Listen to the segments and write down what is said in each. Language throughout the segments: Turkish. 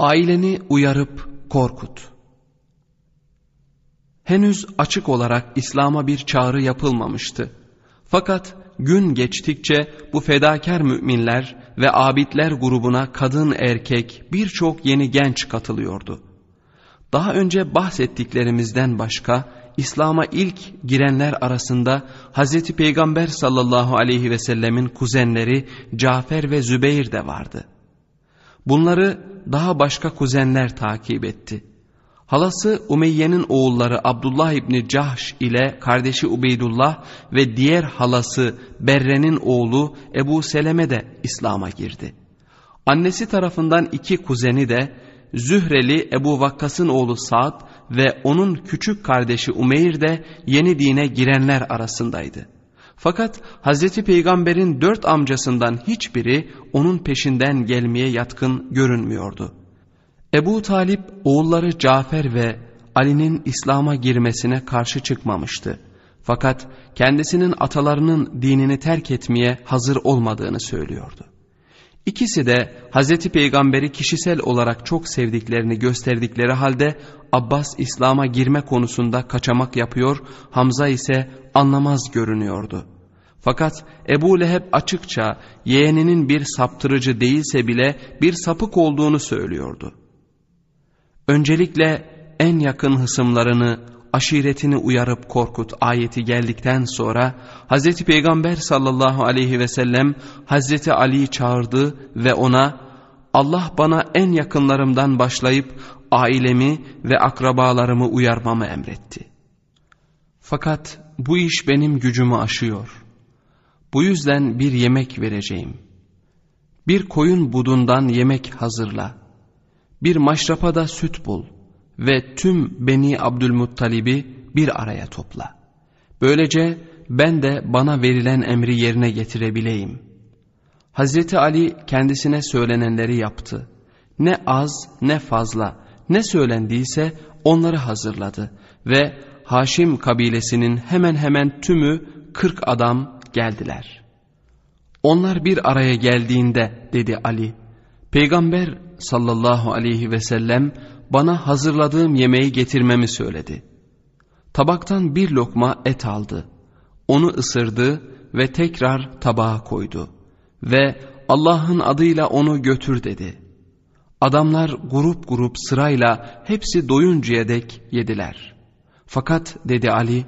Aileni uyarıp korkut. Henüz açık olarak İslam'a bir çağrı yapılmamıştı. Fakat gün geçtikçe bu fedakar müminler ve abidler grubuna kadın erkek birçok yeni genç katılıyordu. Daha önce bahsettiklerimizden başka İslam'a ilk girenler arasında Hz. Peygamber sallallahu aleyhi ve sellemin kuzenleri Cafer ve Zübeyir de vardı. Bunları daha başka kuzenler takip etti. Halası Umeyye'nin oğulları Abdullah İbni Cahş ile kardeşi Ubeydullah ve diğer halası Berre'nin oğlu Ebu Seleme de İslam'a girdi. Annesi tarafından iki kuzeni de Zühreli Ebu Vakkas'ın oğlu Sa'd ve onun küçük kardeşi Umeyr de yeni dine girenler arasındaydı. Fakat Hazreti Peygamber'in dört amcasından hiçbiri onun peşinden gelmeye yatkın görünmüyordu. Ebu Talip oğulları Cafer ve Ali'nin İslam'a girmesine karşı çıkmamıştı. Fakat kendisinin atalarının dinini terk etmeye hazır olmadığını söylüyordu. İkisi de Hz. Peygamber'i kişisel olarak çok sevdiklerini gösterdikleri halde Abbas İslam'a girme konusunda kaçamak yapıyor, Hamza ise anlamaz görünüyordu. Fakat Ebu Leheb açıkça yeğeninin bir saptırıcı değilse bile bir sapık olduğunu söylüyordu. Öncelikle en yakın hısımlarını, aşiretini uyarıp korkut ayeti geldikten sonra Hz. Peygamber sallallahu aleyhi ve sellem Hz. Ali'yi çağırdı ve ona Allah bana en yakınlarımdan başlayıp ailemi ve akrabalarımı uyarmamı emretti. Fakat bu iş benim gücümü aşıyor. Bu yüzden bir yemek vereceğim. Bir koyun budundan yemek hazırla. Bir maşrapada süt bul ve tüm Beni Abdülmuttalib'i bir araya topla. Böylece ben de bana verilen emri yerine getirebileyim. Hazreti Ali kendisine söylenenleri yaptı. Ne az ne fazla ne söylendiyse onları hazırladı ve Haşim kabilesinin hemen hemen tümü kırk adam geldiler. Onlar bir araya geldiğinde dedi Ali, Peygamber sallallahu aleyhi ve sellem bana hazırladığım yemeği getirmemi söyledi. Tabaktan bir lokma et aldı. Onu ısırdı ve tekrar tabağa koydu. Ve Allah'ın adıyla onu götür dedi. Adamlar grup grup sırayla hepsi doyuncaya dek yediler. Fakat dedi Ali,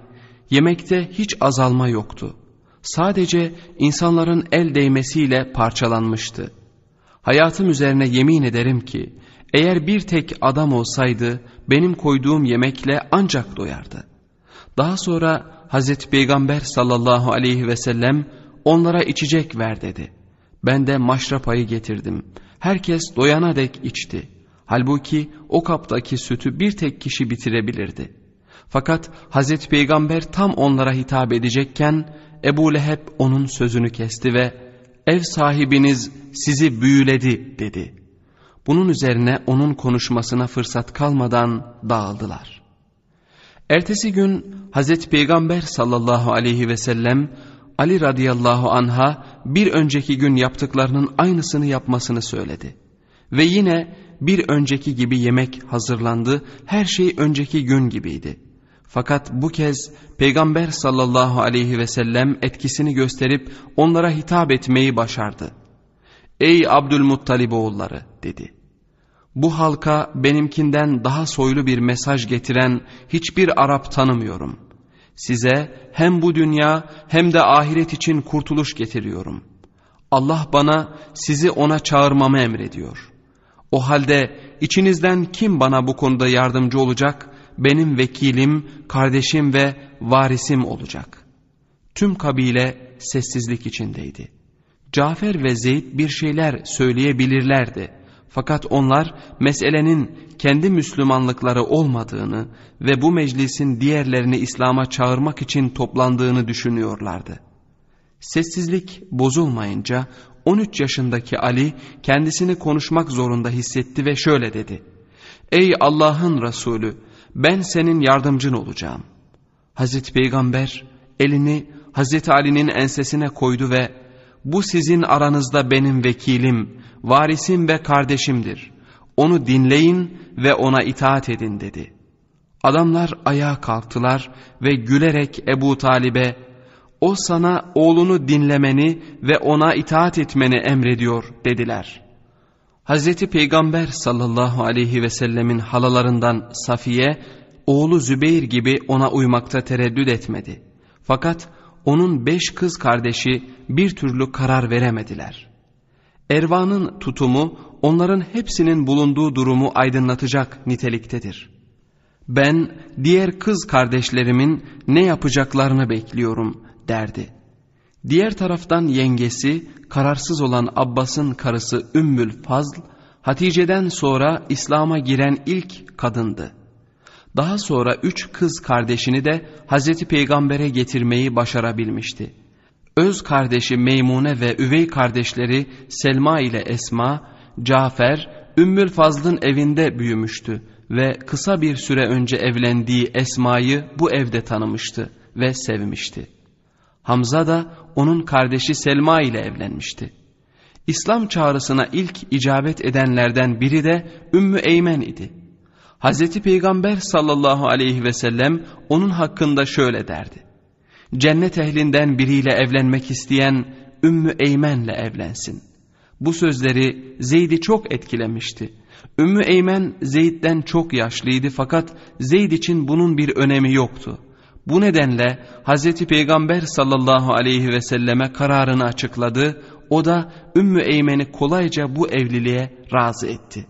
yemekte hiç azalma yoktu. Sadece insanların el değmesiyle parçalanmıştı. Hayatım üzerine yemin ederim ki, eğer bir tek adam olsaydı benim koyduğum yemekle ancak doyardı. Daha sonra Hazreti Peygamber sallallahu aleyhi ve sellem onlara içecek ver dedi. Ben de maşrapayı getirdim. Herkes doyana dek içti. Halbuki o kaptaki sütü bir tek kişi bitirebilirdi. Fakat Hazreti Peygamber tam onlara hitap edecekken Ebu Leheb onun sözünü kesti ve ev sahibiniz sizi büyüledi dedi. Bunun üzerine onun konuşmasına fırsat kalmadan dağıldılar. Ertesi gün Hazreti Peygamber sallallahu aleyhi ve sellem Ali radıyallahu anha bir önceki gün yaptıklarının aynısını yapmasını söyledi. Ve yine bir önceki gibi yemek hazırlandı, her şey önceki gün gibiydi. Fakat bu kez Peygamber sallallahu aleyhi ve sellem etkisini gösterip onlara hitap etmeyi başardı. Ey Abdülmuttalib oğulları dedi. Bu halka benimkinden daha soylu bir mesaj getiren hiçbir Arap tanımıyorum. Size hem bu dünya hem de ahiret için kurtuluş getiriyorum. Allah bana sizi ona çağırmamı emrediyor. O halde içinizden kim bana bu konuda yardımcı olacak? Benim vekilim, kardeşim ve varisim olacak. Tüm kabile sessizlik içindeydi. Cafer ve Zeyd bir şeyler söyleyebilirlerdi. Fakat onlar meselenin kendi Müslümanlıkları olmadığını ve bu meclisin diğerlerini İslam'a çağırmak için toplandığını düşünüyorlardı. Sessizlik bozulmayınca 13 yaşındaki Ali kendisini konuşmak zorunda hissetti ve şöyle dedi. Ey Allah'ın Resulü ben senin yardımcın olacağım. Hazreti Peygamber elini Hazreti Ali'nin ensesine koydu ve bu sizin aranızda benim vekilim, varisim ve kardeşimdir. Onu dinleyin ve ona itaat edin dedi. Adamlar ayağa kalktılar ve gülerek Ebu Talib'e o sana oğlunu dinlemeni ve ona itaat etmeni emrediyor dediler. Hazreti Peygamber sallallahu aleyhi ve sellemin halalarından Safiye oğlu Zübeyir gibi ona uymakta tereddüt etmedi. Fakat onun beş kız kardeşi bir türlü karar veremediler. Ervan'ın tutumu onların hepsinin bulunduğu durumu aydınlatacak niteliktedir. Ben diğer kız kardeşlerimin ne yapacaklarını bekliyorum derdi. Diğer taraftan yengesi kararsız olan Abbas'ın karısı Ümmül Fazl, Hatice'den sonra İslam'a giren ilk kadındı. Daha sonra üç kız kardeşini de Hazreti Peygamber'e getirmeyi başarabilmişti. Öz kardeşi Meymune ve üvey kardeşleri Selma ile Esma, Cafer, Ümmül Fazl'ın evinde büyümüştü ve kısa bir süre önce evlendiği Esma'yı bu evde tanımıştı ve sevmişti. Hamza da onun kardeşi Selma ile evlenmişti. İslam çağrısına ilk icabet edenlerden biri de Ümmü Eymen idi. Hazreti Peygamber sallallahu aleyhi ve sellem onun hakkında şöyle derdi. Cennet ehlinden biriyle evlenmek isteyen Ümmü Eymen'le evlensin. Bu sözleri Zeyd'i çok etkilemişti. Ümmü Eymen Zeyd'den çok yaşlıydı fakat Zeyd için bunun bir önemi yoktu. Bu nedenle Hazreti Peygamber sallallahu aleyhi ve selleme kararını açıkladı. O da Ümmü Eymen'i kolayca bu evliliğe razı etti.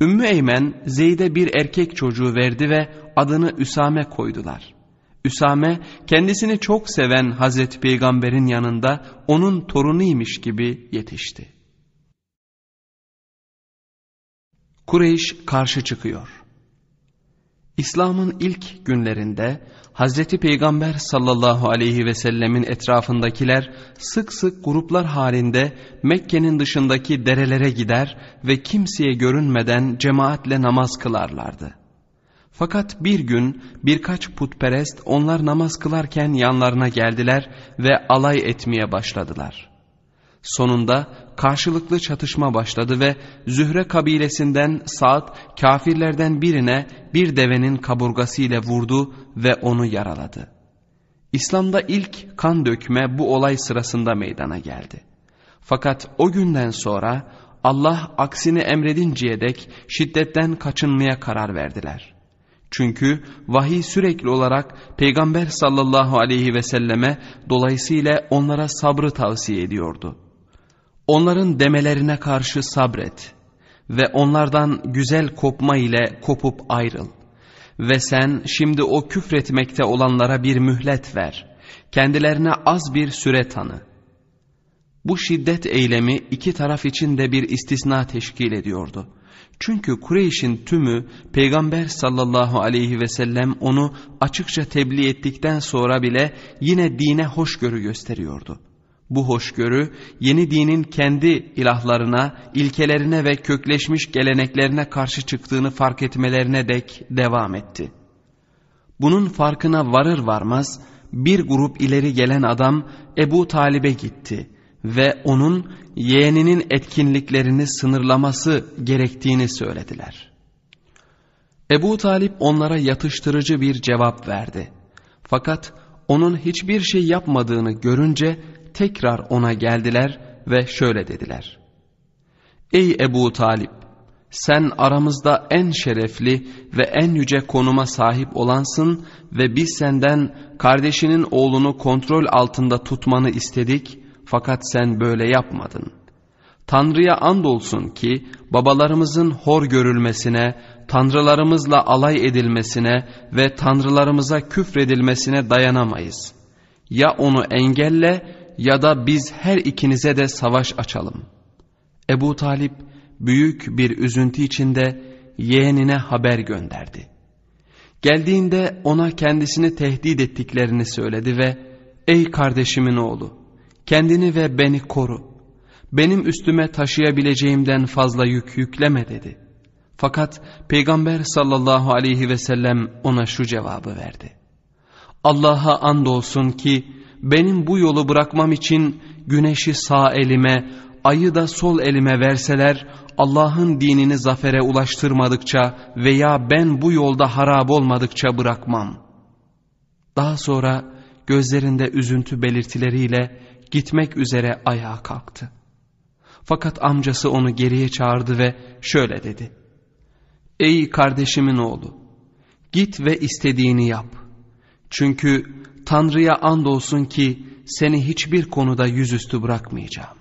Ümmü Eymen Zeyd'e bir erkek çocuğu verdi ve adını Üsame koydular. Üsame kendisini çok seven Hazreti Peygamber'in yanında onun torunuymuş gibi yetişti. Kureyş karşı çıkıyor. İslam'ın ilk günlerinde Hazreti Peygamber sallallahu aleyhi ve sellemin etrafındakiler sık sık gruplar halinde Mekke'nin dışındaki derelere gider ve kimseye görünmeden cemaatle namaz kılarlardı. Fakat bir gün birkaç putperest onlar namaz kılarken yanlarına geldiler ve alay etmeye başladılar. Sonunda karşılıklı çatışma başladı ve Zühre kabilesinden Sa'd kafirlerden birine bir devenin kaburgasıyla vurdu ve onu yaraladı. İslam'da ilk kan dökme bu olay sırasında meydana geldi. Fakat o günden sonra Allah aksini emredinceye dek şiddetten kaçınmaya karar verdiler. Çünkü vahiy sürekli olarak Peygamber sallallahu aleyhi ve selleme dolayısıyla onlara sabrı tavsiye ediyordu. Onların demelerine karşı sabret ve onlardan güzel kopma ile kopup ayrıl. Ve sen şimdi o küfretmekte olanlara bir mühlet ver. Kendilerine az bir süre tanı. Bu şiddet eylemi iki taraf için de bir istisna teşkil ediyordu. Çünkü Kureyş'in tümü Peygamber sallallahu aleyhi ve sellem onu açıkça tebliğ ettikten sonra bile yine dine hoşgörü gösteriyordu. Bu hoşgörü yeni dinin kendi ilahlarına, ilkelerine ve kökleşmiş geleneklerine karşı çıktığını fark etmelerine dek devam etti. Bunun farkına varır varmaz bir grup ileri gelen adam Ebu Talib'e gitti ve onun yeğeninin etkinliklerini sınırlaması gerektiğini söylediler. Ebu Talip onlara yatıştırıcı bir cevap verdi. Fakat onun hiçbir şey yapmadığını görünce tekrar ona geldiler ve şöyle dediler. Ey Ebu Talip! Sen aramızda en şerefli ve en yüce konuma sahip olansın ve biz senden kardeşinin oğlunu kontrol altında tutmanı istedik fakat sen böyle yapmadın. Tanrı'ya andolsun ki babalarımızın hor görülmesine, tanrılarımızla alay edilmesine ve tanrılarımıza küfredilmesine dayanamayız. Ya onu engelle ya da biz her ikinize de savaş açalım. Ebu Talip büyük bir üzüntü içinde yeğenine haber gönderdi. Geldiğinde ona kendisini tehdit ettiklerini söyledi ve ''Ey kardeşimin oğlu, kendini ve beni koru. Benim üstüme taşıyabileceğimden fazla yük yükleme.'' dedi. Fakat Peygamber sallallahu aleyhi ve sellem ona şu cevabı verdi. Allah'a andolsun ki benim bu yolu bırakmam için güneşi sağ elime, ayı da sol elime verseler Allah'ın dinini zafere ulaştırmadıkça veya ben bu yolda harap olmadıkça bırakmam. Daha sonra gözlerinde üzüntü belirtileriyle gitmek üzere ayağa kalktı. Fakat amcası onu geriye çağırdı ve şöyle dedi. Ey kardeşimin oğlu, git ve istediğini yap. Çünkü Tanrı'ya andolsun ki seni hiçbir konuda yüzüstü bırakmayacağım.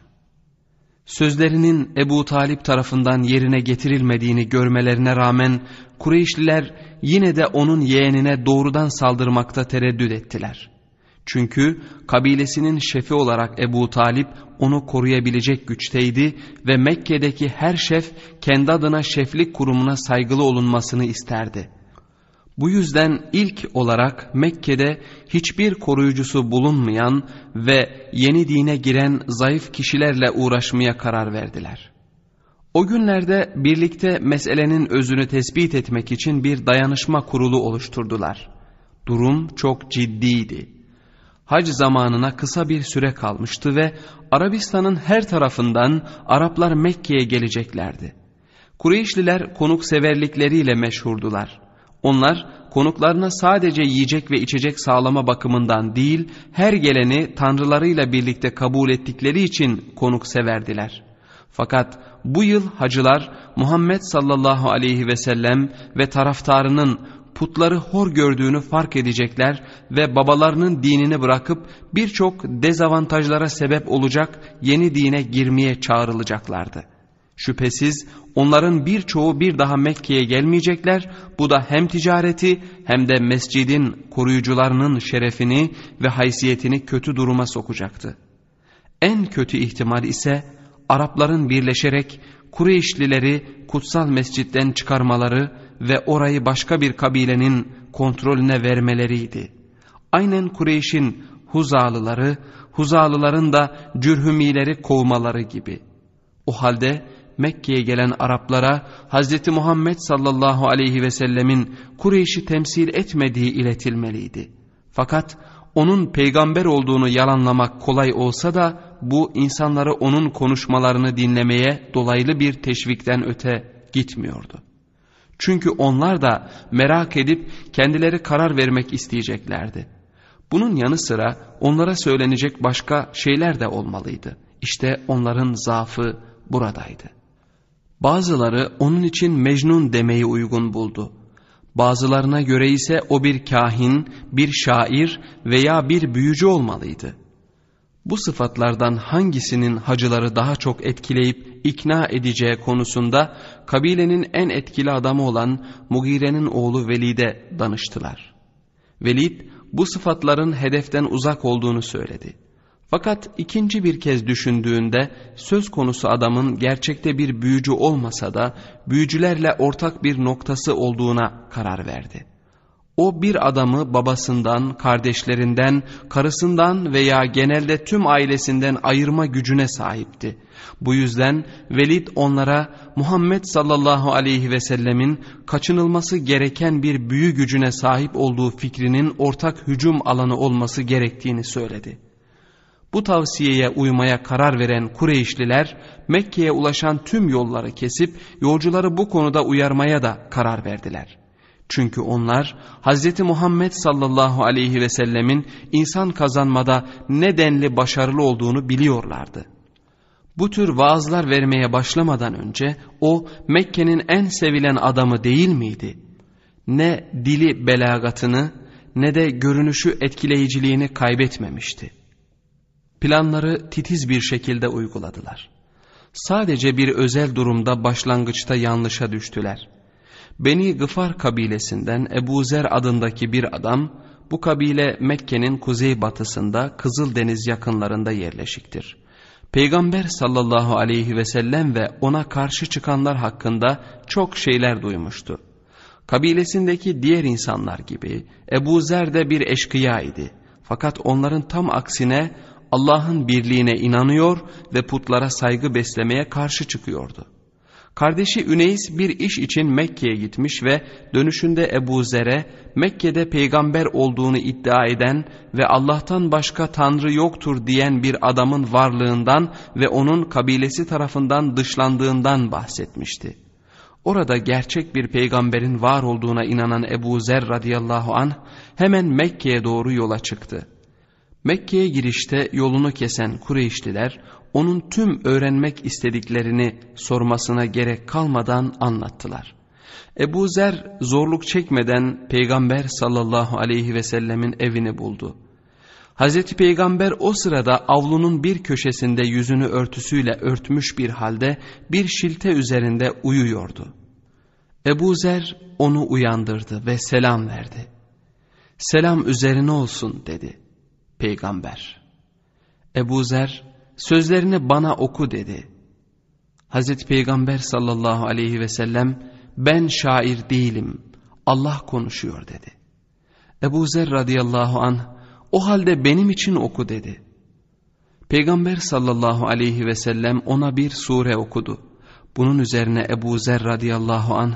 Sözlerinin Ebu Talip tarafından yerine getirilmediğini görmelerine rağmen Kureyşliler yine de onun yeğenine doğrudan saldırmakta tereddüt ettiler. Çünkü kabilesinin şefi olarak Ebu Talip onu koruyabilecek güçteydi ve Mekke'deki her şef kendi adına şeflik kurumuna saygılı olunmasını isterdi. Bu yüzden ilk olarak Mekke'de hiçbir koruyucusu bulunmayan ve yeni dine giren zayıf kişilerle uğraşmaya karar verdiler. O günlerde birlikte meselenin özünü tespit etmek için bir dayanışma kurulu oluşturdular. Durum çok ciddiydi. Hac zamanına kısa bir süre kalmıştı ve Arabistan'ın her tarafından Araplar Mekke'ye geleceklerdi. Kureyşliler konukseverlikleriyle meşhurdular. Onlar konuklarına sadece yiyecek ve içecek sağlama bakımından değil, her geleni tanrılarıyla birlikte kabul ettikleri için konuk severdiler. Fakat bu yıl hacılar Muhammed sallallahu aleyhi ve sellem ve taraftarının putları hor gördüğünü fark edecekler ve babalarının dinini bırakıp birçok dezavantajlara sebep olacak yeni dine girmeye çağrılacaklardı. Şüphesiz onların birçoğu bir daha Mekke'ye gelmeyecekler. Bu da hem ticareti hem de mescidin koruyucularının şerefini ve haysiyetini kötü duruma sokacaktı. En kötü ihtimal ise Arapların birleşerek Kureyşlileri kutsal mescitten çıkarmaları ve orayı başka bir kabilenin kontrolüne vermeleriydi. Aynen Kureyş'in Huzalıları, Huzalıların da Cürhümileri kovmaları gibi. O halde Mekke'ye gelen Araplara Hz. Muhammed sallallahu aleyhi ve sellemin Kureyş'i temsil etmediği iletilmeliydi. Fakat onun peygamber olduğunu yalanlamak kolay olsa da bu insanları onun konuşmalarını dinlemeye dolaylı bir teşvikten öte gitmiyordu. Çünkü onlar da merak edip kendileri karar vermek isteyeceklerdi. Bunun yanı sıra onlara söylenecek başka şeyler de olmalıydı. İşte onların zaafı buradaydı. Bazıları onun için Mecnun demeyi uygun buldu. Bazılarına göre ise o bir kahin, bir şair veya bir büyücü olmalıydı. Bu sıfatlardan hangisinin hacıları daha çok etkileyip ikna edeceği konusunda kabilenin en etkili adamı olan Mugire'nin oğlu Velid'e danıştılar. Velid bu sıfatların hedeften uzak olduğunu söyledi. Fakat ikinci bir kez düşündüğünde söz konusu adamın gerçekte bir büyücü olmasa da büyücülerle ortak bir noktası olduğuna karar verdi. O bir adamı babasından, kardeşlerinden, karısından veya genelde tüm ailesinden ayırma gücüne sahipti. Bu yüzden Velid onlara Muhammed sallallahu aleyhi ve sellemin kaçınılması gereken bir büyü gücüne sahip olduğu fikrinin ortak hücum alanı olması gerektiğini söyledi. Bu tavsiyeye uymaya karar veren Kureyşliler Mekke'ye ulaşan tüm yolları kesip yolcuları bu konuda uyarmaya da karar verdiler. Çünkü onlar Hz. Muhammed sallallahu aleyhi ve sellemin insan kazanmada ne denli başarılı olduğunu biliyorlardı. Bu tür vaazlar vermeye başlamadan önce o Mekke'nin en sevilen adamı değil miydi? Ne dili belagatını ne de görünüşü etkileyiciliğini kaybetmemişti. Planları titiz bir şekilde uyguladılar. Sadece bir özel durumda başlangıçta yanlışa düştüler. Beni Gıfar kabilesinden Ebu Zer adındaki bir adam, bu kabile Mekke'nin kuzeybatısında Kızıldeniz yakınlarında yerleşiktir. Peygamber sallallahu aleyhi ve sellem ve ona karşı çıkanlar hakkında çok şeyler duymuştu. Kabilesindeki diğer insanlar gibi Ebu Zer de bir eşkıya idi. Fakat onların tam aksine Allah'ın birliğine inanıyor ve putlara saygı beslemeye karşı çıkıyordu. Kardeşi Üneys bir iş için Mekke'ye gitmiş ve dönüşünde Ebu Zer'e Mekke'de peygamber olduğunu iddia eden ve Allah'tan başka tanrı yoktur diyen bir adamın varlığından ve onun kabilesi tarafından dışlandığından bahsetmişti. Orada gerçek bir peygamberin var olduğuna inanan Ebu Zer radıyallahu anh hemen Mekke'ye doğru yola çıktı. Mekke'ye girişte yolunu kesen Kureyşliler onun tüm öğrenmek istediklerini sormasına gerek kalmadan anlattılar. Ebu Zer zorluk çekmeden Peygamber sallallahu aleyhi ve sellemin evini buldu. Hazreti Peygamber o sırada avlunun bir köşesinde yüzünü örtüsüyle örtmüş bir halde bir şilte üzerinde uyuyordu. Ebu Zer onu uyandırdı ve selam verdi. Selam üzerine olsun dedi peygamber. Ebu Zer sözlerini bana oku dedi. Hazreti Peygamber sallallahu aleyhi ve sellem ben şair değilim Allah konuşuyor dedi. Ebu Zer radıyallahu anh o halde benim için oku dedi. Peygamber sallallahu aleyhi ve sellem ona bir sure okudu. Bunun üzerine Ebu Zer radıyallahu anh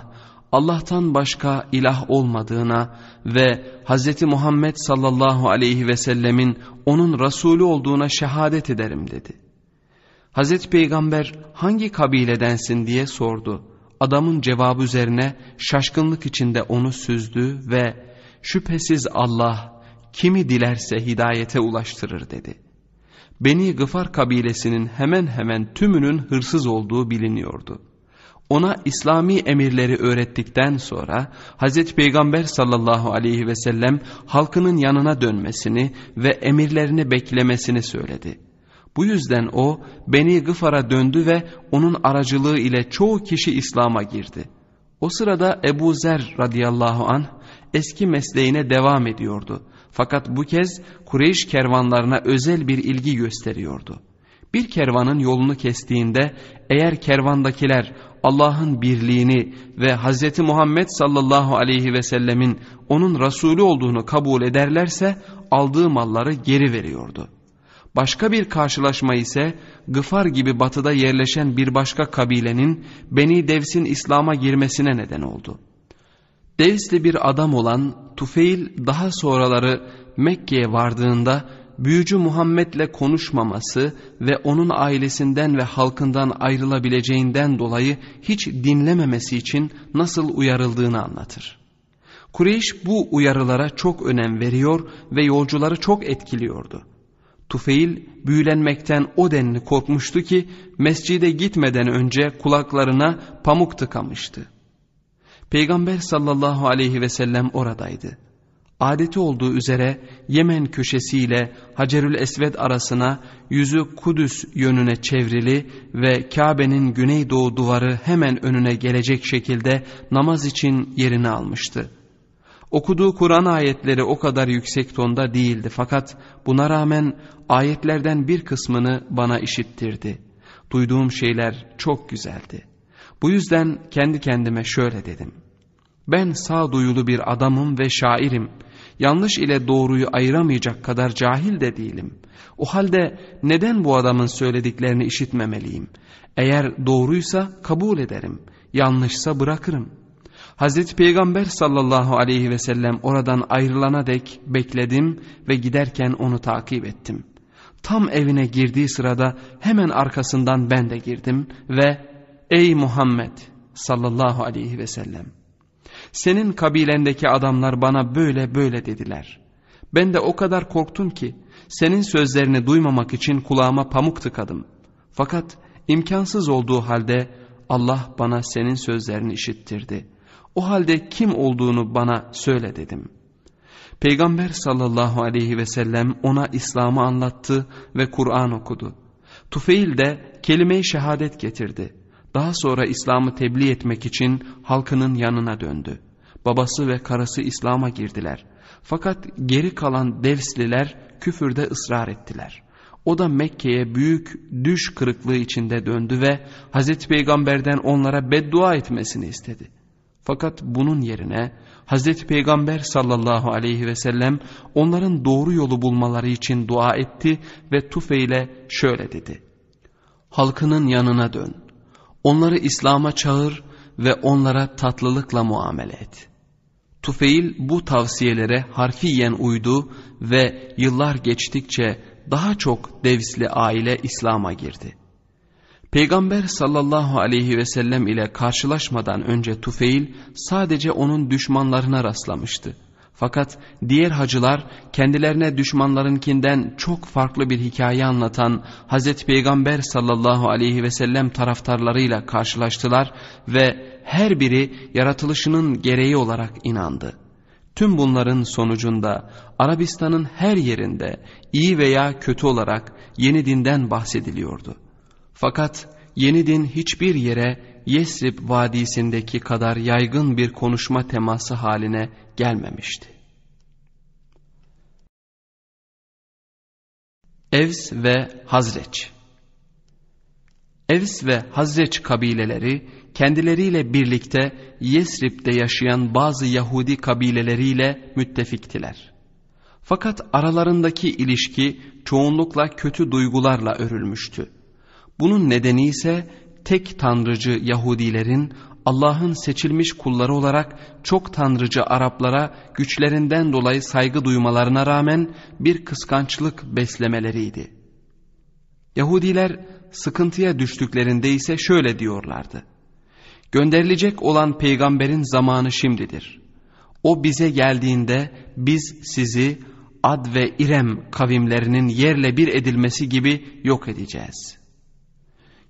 Allah'tan başka ilah olmadığına ve Hz. Muhammed sallallahu aleyhi ve sellemin onun Resulü olduğuna şehadet ederim dedi. Hz. Peygamber hangi kabiledensin diye sordu. Adamın cevabı üzerine şaşkınlık içinde onu süzdü ve şüphesiz Allah kimi dilerse hidayete ulaştırır dedi. Beni Gıfar kabilesinin hemen hemen tümünün hırsız olduğu biliniyordu. Ona İslami emirleri öğrettikten sonra Hz. Peygamber sallallahu aleyhi ve sellem halkının yanına dönmesini ve emirlerini beklemesini söyledi. Bu yüzden o Beni Gıfar'a döndü ve onun aracılığı ile çoğu kişi İslam'a girdi. O sırada Ebu Zer radıyallahu anh eski mesleğine devam ediyordu. Fakat bu kez Kureyş kervanlarına özel bir ilgi gösteriyordu. Bir kervanın yolunu kestiğinde eğer kervandakiler Allah'ın birliğini ve Hz. Muhammed sallallahu aleyhi ve sellemin onun Resulü olduğunu kabul ederlerse aldığı malları geri veriyordu. Başka bir karşılaşma ise Gıfar gibi batıda yerleşen bir başka kabilenin Beni Devs'in İslam'a girmesine neden oldu. Devsli bir adam olan Tufeil daha sonraları Mekke'ye vardığında büyücü Muhammed'le konuşmaması ve onun ailesinden ve halkından ayrılabileceğinden dolayı hiç dinlememesi için nasıl uyarıldığını anlatır. Kureyş bu uyarılara çok önem veriyor ve yolcuları çok etkiliyordu. Tufeil büyülenmekten o denli korkmuştu ki mescide gitmeden önce kulaklarına pamuk tıkamıştı. Peygamber sallallahu aleyhi ve sellem oradaydı adeti olduğu üzere Yemen köşesiyle Hacerül Esved arasına yüzü Kudüs yönüne çevrili ve Kabe'nin güneydoğu duvarı hemen önüne gelecek şekilde namaz için yerini almıştı. Okuduğu Kur'an ayetleri o kadar yüksek tonda değildi fakat buna rağmen ayetlerden bir kısmını bana işittirdi. Duyduğum şeyler çok güzeldi. Bu yüzden kendi kendime şöyle dedim. Ben sağduyulu bir adamım ve şairim. Yanlış ile doğruyu ayıramayacak kadar cahil de değilim. O halde neden bu adamın söylediklerini işitmemeliyim? Eğer doğruysa kabul ederim, yanlışsa bırakırım. Hazreti Peygamber sallallahu aleyhi ve sellem oradan ayrılana dek bekledim ve giderken onu takip ettim. Tam evine girdiği sırada hemen arkasından ben de girdim ve ''Ey Muhammed sallallahu aleyhi ve sellem senin kabilendeki adamlar bana böyle böyle dediler. Ben de o kadar korktum ki senin sözlerini duymamak için kulağıma pamuk tıkadım. Fakat imkansız olduğu halde Allah bana senin sözlerini işittirdi. O halde kim olduğunu bana söyle dedim. Peygamber sallallahu aleyhi ve sellem ona İslam'ı anlattı ve Kur'an okudu. Tufeil de kelime-i şehadet getirdi. Daha sonra İslam'ı tebliğ etmek için halkının yanına döndü. Babası ve karısı İslam'a girdiler. Fakat geri kalan Devsliler küfürde ısrar ettiler. O da Mekke'ye büyük düş kırıklığı içinde döndü ve Hazreti Peygamber'den onlara beddua etmesini istedi. Fakat bunun yerine Hazreti Peygamber sallallahu aleyhi ve sellem onların doğru yolu bulmaları için dua etti ve Tufeil'e şöyle dedi. Halkının yanına dön. Onları İslam'a çağır ve onlara tatlılıkla muamele et. Tufeil bu tavsiyelere harfiyen uydu ve yıllar geçtikçe daha çok devsli aile İslam'a girdi. Peygamber sallallahu aleyhi ve sellem ile karşılaşmadan önce Tufeil sadece onun düşmanlarına rastlamıştı. Fakat diğer hacılar kendilerine düşmanlarınkinden çok farklı bir hikaye anlatan Hazreti Peygamber sallallahu aleyhi ve sellem taraftarlarıyla karşılaştılar ve her biri yaratılışının gereği olarak inandı. Tüm bunların sonucunda Arabistan'ın her yerinde iyi veya kötü olarak yeni dinden bahsediliyordu. Fakat yeni din hiçbir yere Yesrib Vadisi'ndeki kadar yaygın bir konuşma teması haline gelmemişti. Evs ve Hazreç Evs ve Hazreç kabileleri kendileriyle birlikte Yesrib'de yaşayan bazı Yahudi kabileleriyle müttefiktiler. Fakat aralarındaki ilişki çoğunlukla kötü duygularla örülmüştü. Bunun nedeni ise tek tanrıcı Yahudilerin Allah'ın seçilmiş kulları olarak çok tanrıcı Araplara güçlerinden dolayı saygı duymalarına rağmen bir kıskançlık beslemeleriydi. Yahudiler sıkıntıya düştüklerinde ise şöyle diyorlardı. Gönderilecek olan peygamberin zamanı şimdidir. O bize geldiğinde biz sizi Ad ve İrem kavimlerinin yerle bir edilmesi gibi yok edeceğiz.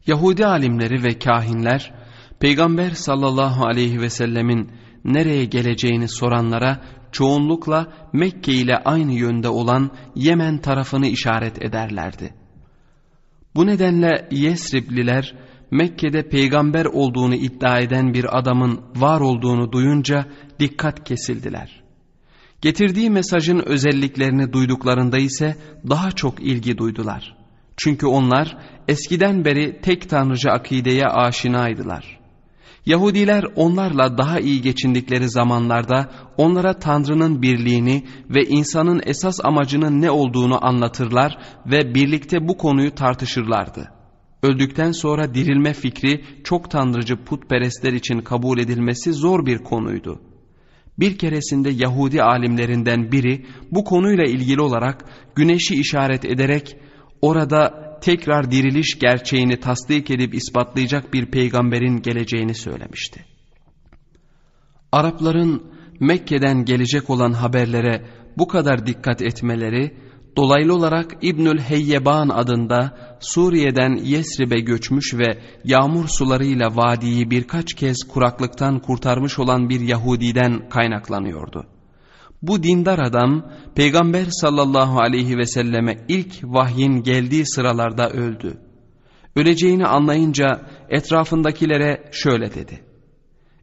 Yahudi alimleri ve kahinler Peygamber sallallahu aleyhi ve sellemin nereye geleceğini soranlara çoğunlukla Mekke ile aynı yönde olan Yemen tarafını işaret ederlerdi. Bu nedenle Yesribliler Mekke'de peygamber olduğunu iddia eden bir adamın var olduğunu duyunca dikkat kesildiler. Getirdiği mesajın özelliklerini duyduklarında ise daha çok ilgi duydular. Çünkü onlar eskiden beri tek tanrıcı akideye aşinaydılar. Yahudiler onlarla daha iyi geçindikleri zamanlarda onlara Tanrı'nın birliğini ve insanın esas amacının ne olduğunu anlatırlar ve birlikte bu konuyu tartışırlardı. Öldükten sonra dirilme fikri çok tanrıcı putperestler için kabul edilmesi zor bir konuydu. Bir keresinde Yahudi alimlerinden biri bu konuyla ilgili olarak güneşi işaret ederek orada tekrar diriliş gerçeğini tasdik edip ispatlayacak bir peygamberin geleceğini söylemişti. Arapların Mekke'den gelecek olan haberlere bu kadar dikkat etmeleri dolaylı olarak İbnül Heyyeban adında Suriye'den Yesrib'e göçmüş ve yağmur sularıyla vadiyi birkaç kez kuraklıktan kurtarmış olan bir Yahudiden kaynaklanıyordu. Bu dindar adam Peygamber sallallahu aleyhi ve selleme ilk vahyin geldiği sıralarda öldü. Öleceğini anlayınca etrafındakilere şöyle dedi.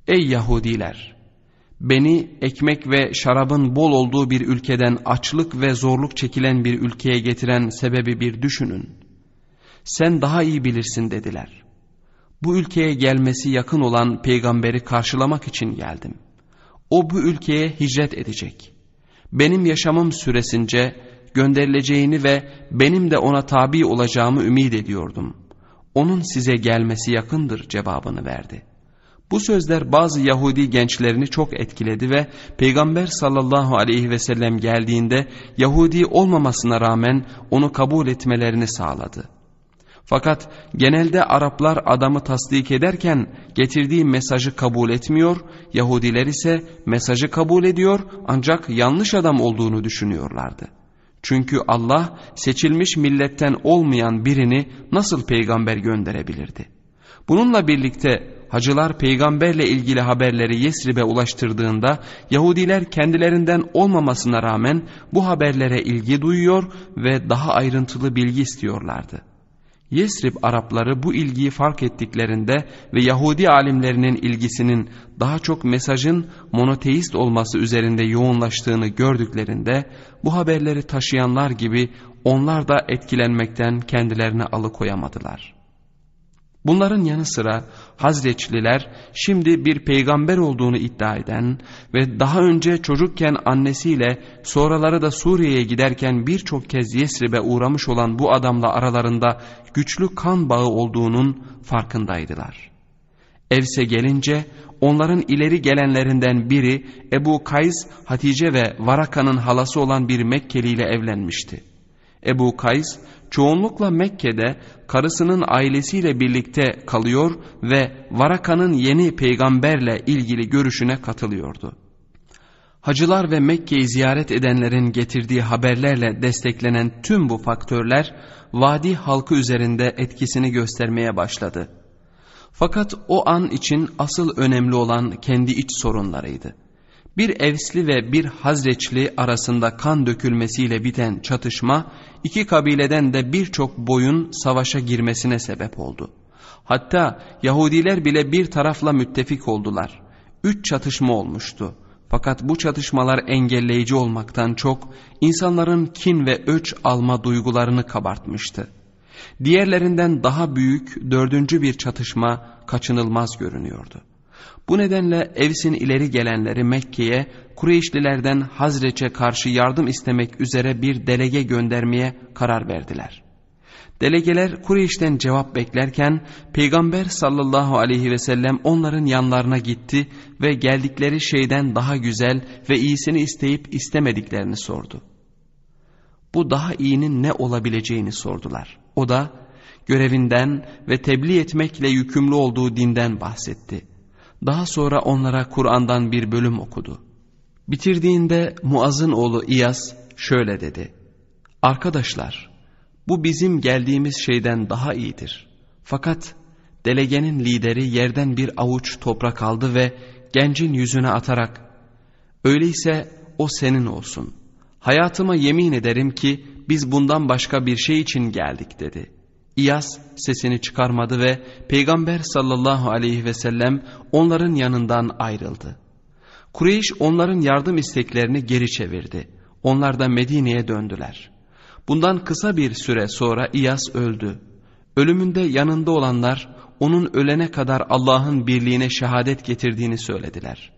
Ey Yahudiler! Beni ekmek ve şarabın bol olduğu bir ülkeden açlık ve zorluk çekilen bir ülkeye getiren sebebi bir düşünün. Sen daha iyi bilirsin dediler. Bu ülkeye gelmesi yakın olan peygamberi karşılamak için geldim. O bu ülkeye hicret edecek. Benim yaşamım süresince gönderileceğini ve benim de ona tabi olacağımı ümit ediyordum. Onun size gelmesi yakındır cevabını verdi. Bu sözler bazı Yahudi gençlerini çok etkiledi ve Peygamber sallallahu aleyhi ve sellem geldiğinde Yahudi olmamasına rağmen onu kabul etmelerini sağladı. Fakat genelde Araplar adamı tasdik ederken getirdiği mesajı kabul etmiyor, Yahudiler ise mesajı kabul ediyor ancak yanlış adam olduğunu düşünüyorlardı. Çünkü Allah seçilmiş milletten olmayan birini nasıl peygamber gönderebilirdi? Bununla birlikte hacılar peygamberle ilgili haberleri Yesrib'e ulaştırdığında Yahudiler kendilerinden olmamasına rağmen bu haberlere ilgi duyuyor ve daha ayrıntılı bilgi istiyorlardı. Yesrib Arapları bu ilgiyi fark ettiklerinde ve Yahudi alimlerinin ilgisinin daha çok mesajın monoteist olması üzerinde yoğunlaştığını gördüklerinde bu haberleri taşıyanlar gibi onlar da etkilenmekten kendilerini alıkoyamadılar. Bunların yanı sıra Hazreçliler şimdi bir peygamber olduğunu iddia eden ve daha önce çocukken annesiyle sonraları da Suriye'ye giderken birçok kez Yesrib'e uğramış olan bu adamla aralarında güçlü kan bağı olduğunun farkındaydılar. Evs'e gelince onların ileri gelenlerinden biri Ebu Kays, Hatice ve Varaka'nın halası olan bir Mekkeli ile evlenmişti. Ebu Kays çoğunlukla Mekke'de karısının ailesiyle birlikte kalıyor ve Varaka'nın yeni peygamberle ilgili görüşüne katılıyordu. Hacılar ve Mekke'yi ziyaret edenlerin getirdiği haberlerle desteklenen tüm bu faktörler vadi halkı üzerinde etkisini göstermeye başladı. Fakat o an için asıl önemli olan kendi iç sorunlarıydı. Bir Evsli ve bir Hazreçli arasında kan dökülmesiyle biten çatışma iki kabileden de birçok boyun savaşa girmesine sebep oldu. Hatta Yahudiler bile bir tarafla müttefik oldular. Üç çatışma olmuştu. Fakat bu çatışmalar engelleyici olmaktan çok insanların kin ve öç alma duygularını kabartmıştı. Diğerlerinden daha büyük dördüncü bir çatışma kaçınılmaz görünüyordu. Bu nedenle Evs'in ileri gelenleri Mekke'ye Kureyşlilerden Hazreç'e karşı yardım istemek üzere bir delege göndermeye karar verdiler. Delegeler Kureyş'ten cevap beklerken Peygamber sallallahu aleyhi ve sellem onların yanlarına gitti ve geldikleri şeyden daha güzel ve iyisini isteyip istemediklerini sordu. Bu daha iyinin ne olabileceğini sordular. O da görevinden ve tebliğ etmekle yükümlü olduğu dinden bahsetti. Daha sonra onlara Kur'an'dan bir bölüm okudu. Bitirdiğinde Muaz'ın oğlu İyas şöyle dedi. Arkadaşlar bu bizim geldiğimiz şeyden daha iyidir. Fakat delegenin lideri yerden bir avuç toprak aldı ve gencin yüzüne atarak öyleyse o senin olsun. Hayatıma yemin ederim ki biz bundan başka bir şey için geldik dedi. İyas sesini çıkarmadı ve Peygamber sallallahu aleyhi ve sellem onların yanından ayrıldı. Kureyş onların yardım isteklerini geri çevirdi. Onlar da Medine'ye döndüler. Bundan kısa bir süre sonra İyas öldü. Ölümünde yanında olanlar onun ölene kadar Allah'ın birliğine şehadet getirdiğini söylediler.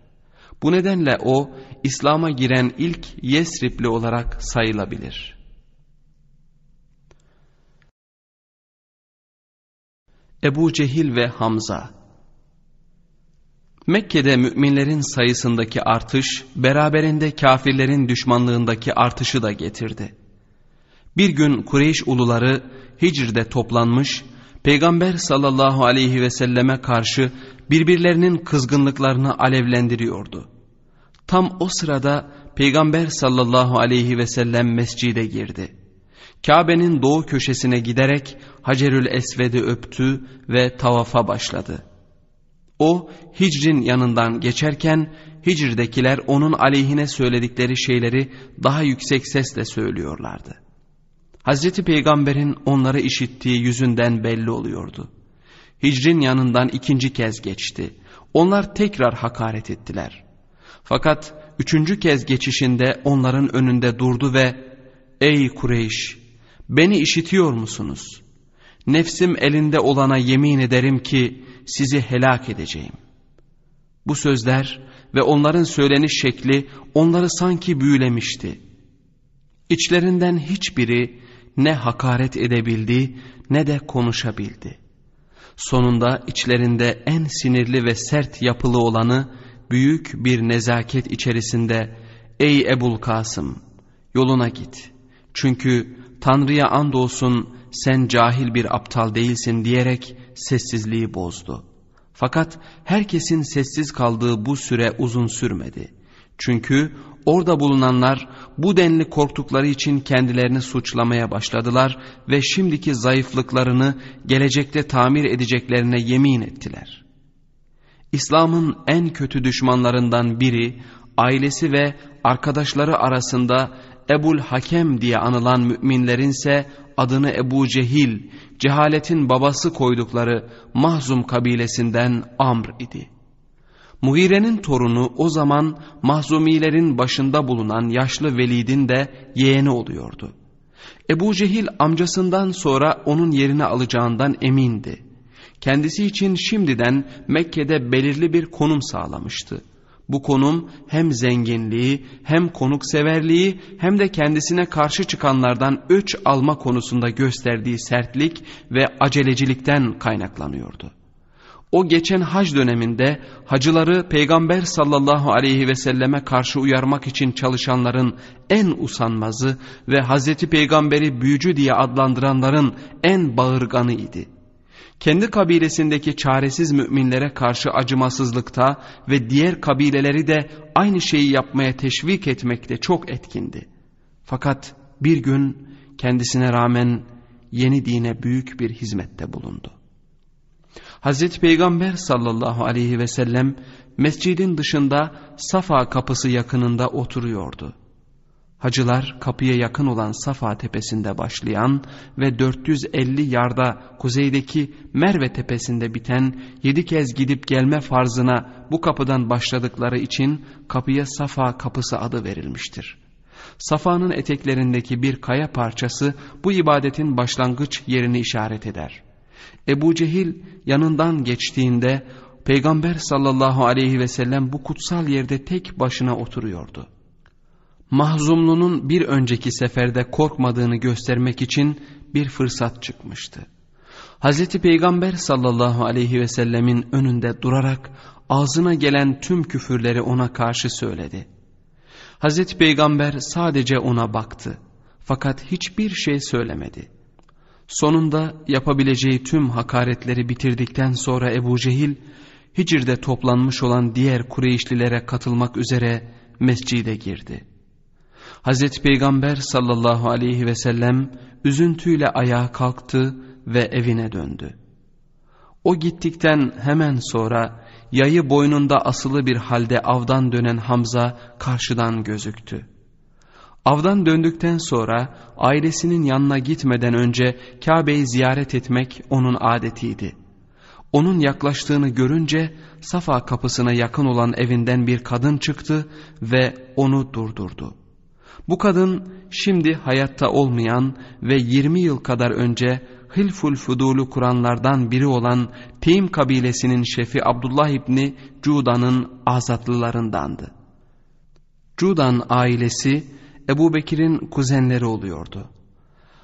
Bu nedenle o İslam'a giren ilk Yesripli olarak sayılabilir.'' Ebu Cehil ve Hamza Mekke'de müminlerin sayısındaki artış, beraberinde kafirlerin düşmanlığındaki artışı da getirdi. Bir gün Kureyş uluları Hicr'de toplanmış, Peygamber sallallahu aleyhi ve selleme karşı birbirlerinin kızgınlıklarını alevlendiriyordu. Tam o sırada Peygamber sallallahu aleyhi ve sellem mescide girdi. Kabe'nin doğu köşesine giderek Hacerül Esved'i öptü ve tavafa başladı. O Hicr'in yanından geçerken Hicr'dekiler onun aleyhine söyledikleri şeyleri daha yüksek sesle söylüyorlardı. Hazreti Peygamber'in onları işittiği yüzünden belli oluyordu. Hicr'in yanından ikinci kez geçti. Onlar tekrar hakaret ettiler. Fakat üçüncü kez geçişinde onların önünde durdu ve ''Ey Kureyş, beni işitiyor musunuz? Nefsim elinde olana yemin ederim ki sizi helak edeceğim. Bu sözler ve onların söyleniş şekli onları sanki büyülemişti. İçlerinden hiçbiri ne hakaret edebildi ne de konuşabildi. Sonunda içlerinde en sinirli ve sert yapılı olanı büyük bir nezaket içerisinde ''Ey Ebul Kasım yoluna git. Çünkü Tanrı'ya andolsun sen cahil bir aptal değilsin diyerek sessizliği bozdu. Fakat herkesin sessiz kaldığı bu süre uzun sürmedi. Çünkü orada bulunanlar bu denli korktukları için kendilerini suçlamaya başladılar ve şimdiki zayıflıklarını gelecekte tamir edeceklerine yemin ettiler. İslam'ın en kötü düşmanlarından biri ailesi ve arkadaşları arasında Ebul Hakem diye anılan müminlerinse adını Ebu Cehil, cehaletin babası koydukları Mahzum kabilesinden Amr idi. Muhire'nin torunu o zaman Mahzumilerin başında bulunan yaşlı Velid'in de yeğeni oluyordu. Ebu Cehil amcasından sonra onun yerini alacağından emindi. Kendisi için şimdiden Mekke'de belirli bir konum sağlamıştı. Bu konum hem zenginliği hem konukseverliği hem de kendisine karşı çıkanlardan öç alma konusunda gösterdiği sertlik ve acelecilikten kaynaklanıyordu. O geçen hac döneminde hacıları Peygamber sallallahu aleyhi ve selleme karşı uyarmak için çalışanların en usanmazı ve Hazreti Peygamber'i büyücü diye adlandıranların en bağırganı idi. Kendi kabilesindeki çaresiz müminlere karşı acımasızlıkta ve diğer kabileleri de aynı şeyi yapmaya teşvik etmekte çok etkindi. Fakat bir gün kendisine rağmen yeni dine büyük bir hizmette bulundu. Hazreti Peygamber sallallahu aleyhi ve sellem mescidin dışında Safa kapısı yakınında oturuyordu. Hacılar kapıya yakın olan Safa tepesinde başlayan ve 450 yarda kuzeydeki Merve tepesinde biten yedi kez gidip gelme farzına bu kapıdan başladıkları için kapıya Safa kapısı adı verilmiştir. Safa'nın eteklerindeki bir kaya parçası bu ibadetin başlangıç yerini işaret eder. Ebu Cehil yanından geçtiğinde Peygamber sallallahu aleyhi ve sellem bu kutsal yerde tek başına oturuyordu. Mahzumlu'nun bir önceki seferde korkmadığını göstermek için bir fırsat çıkmıştı. Hazreti Peygamber sallallahu aleyhi ve sellemin önünde durarak ağzına gelen tüm küfürleri ona karşı söyledi. Hazreti Peygamber sadece ona baktı fakat hiçbir şey söylemedi. Sonunda yapabileceği tüm hakaretleri bitirdikten sonra Ebu Cehil, Hicr'de toplanmış olan diğer Kureyşlilere katılmak üzere mescide girdi. Hazreti Peygamber sallallahu aleyhi ve sellem üzüntüyle ayağa kalktı ve evine döndü. O gittikten hemen sonra yayı boynunda asılı bir halde avdan dönen Hamza karşıdan gözüktü. Avdan döndükten sonra ailesinin yanına gitmeden önce Kabe'yi ziyaret etmek onun adetiydi. Onun yaklaştığını görünce Safa kapısına yakın olan evinden bir kadın çıktı ve onu durdurdu. Bu kadın şimdi hayatta olmayan ve 20 yıl kadar önce Hilful Fudul'u kuranlardan biri olan Teym kabilesinin şefi Abdullah İbni Cuda'nın azatlılarındandı. Cudan ailesi Ebu Bekir'in kuzenleri oluyordu.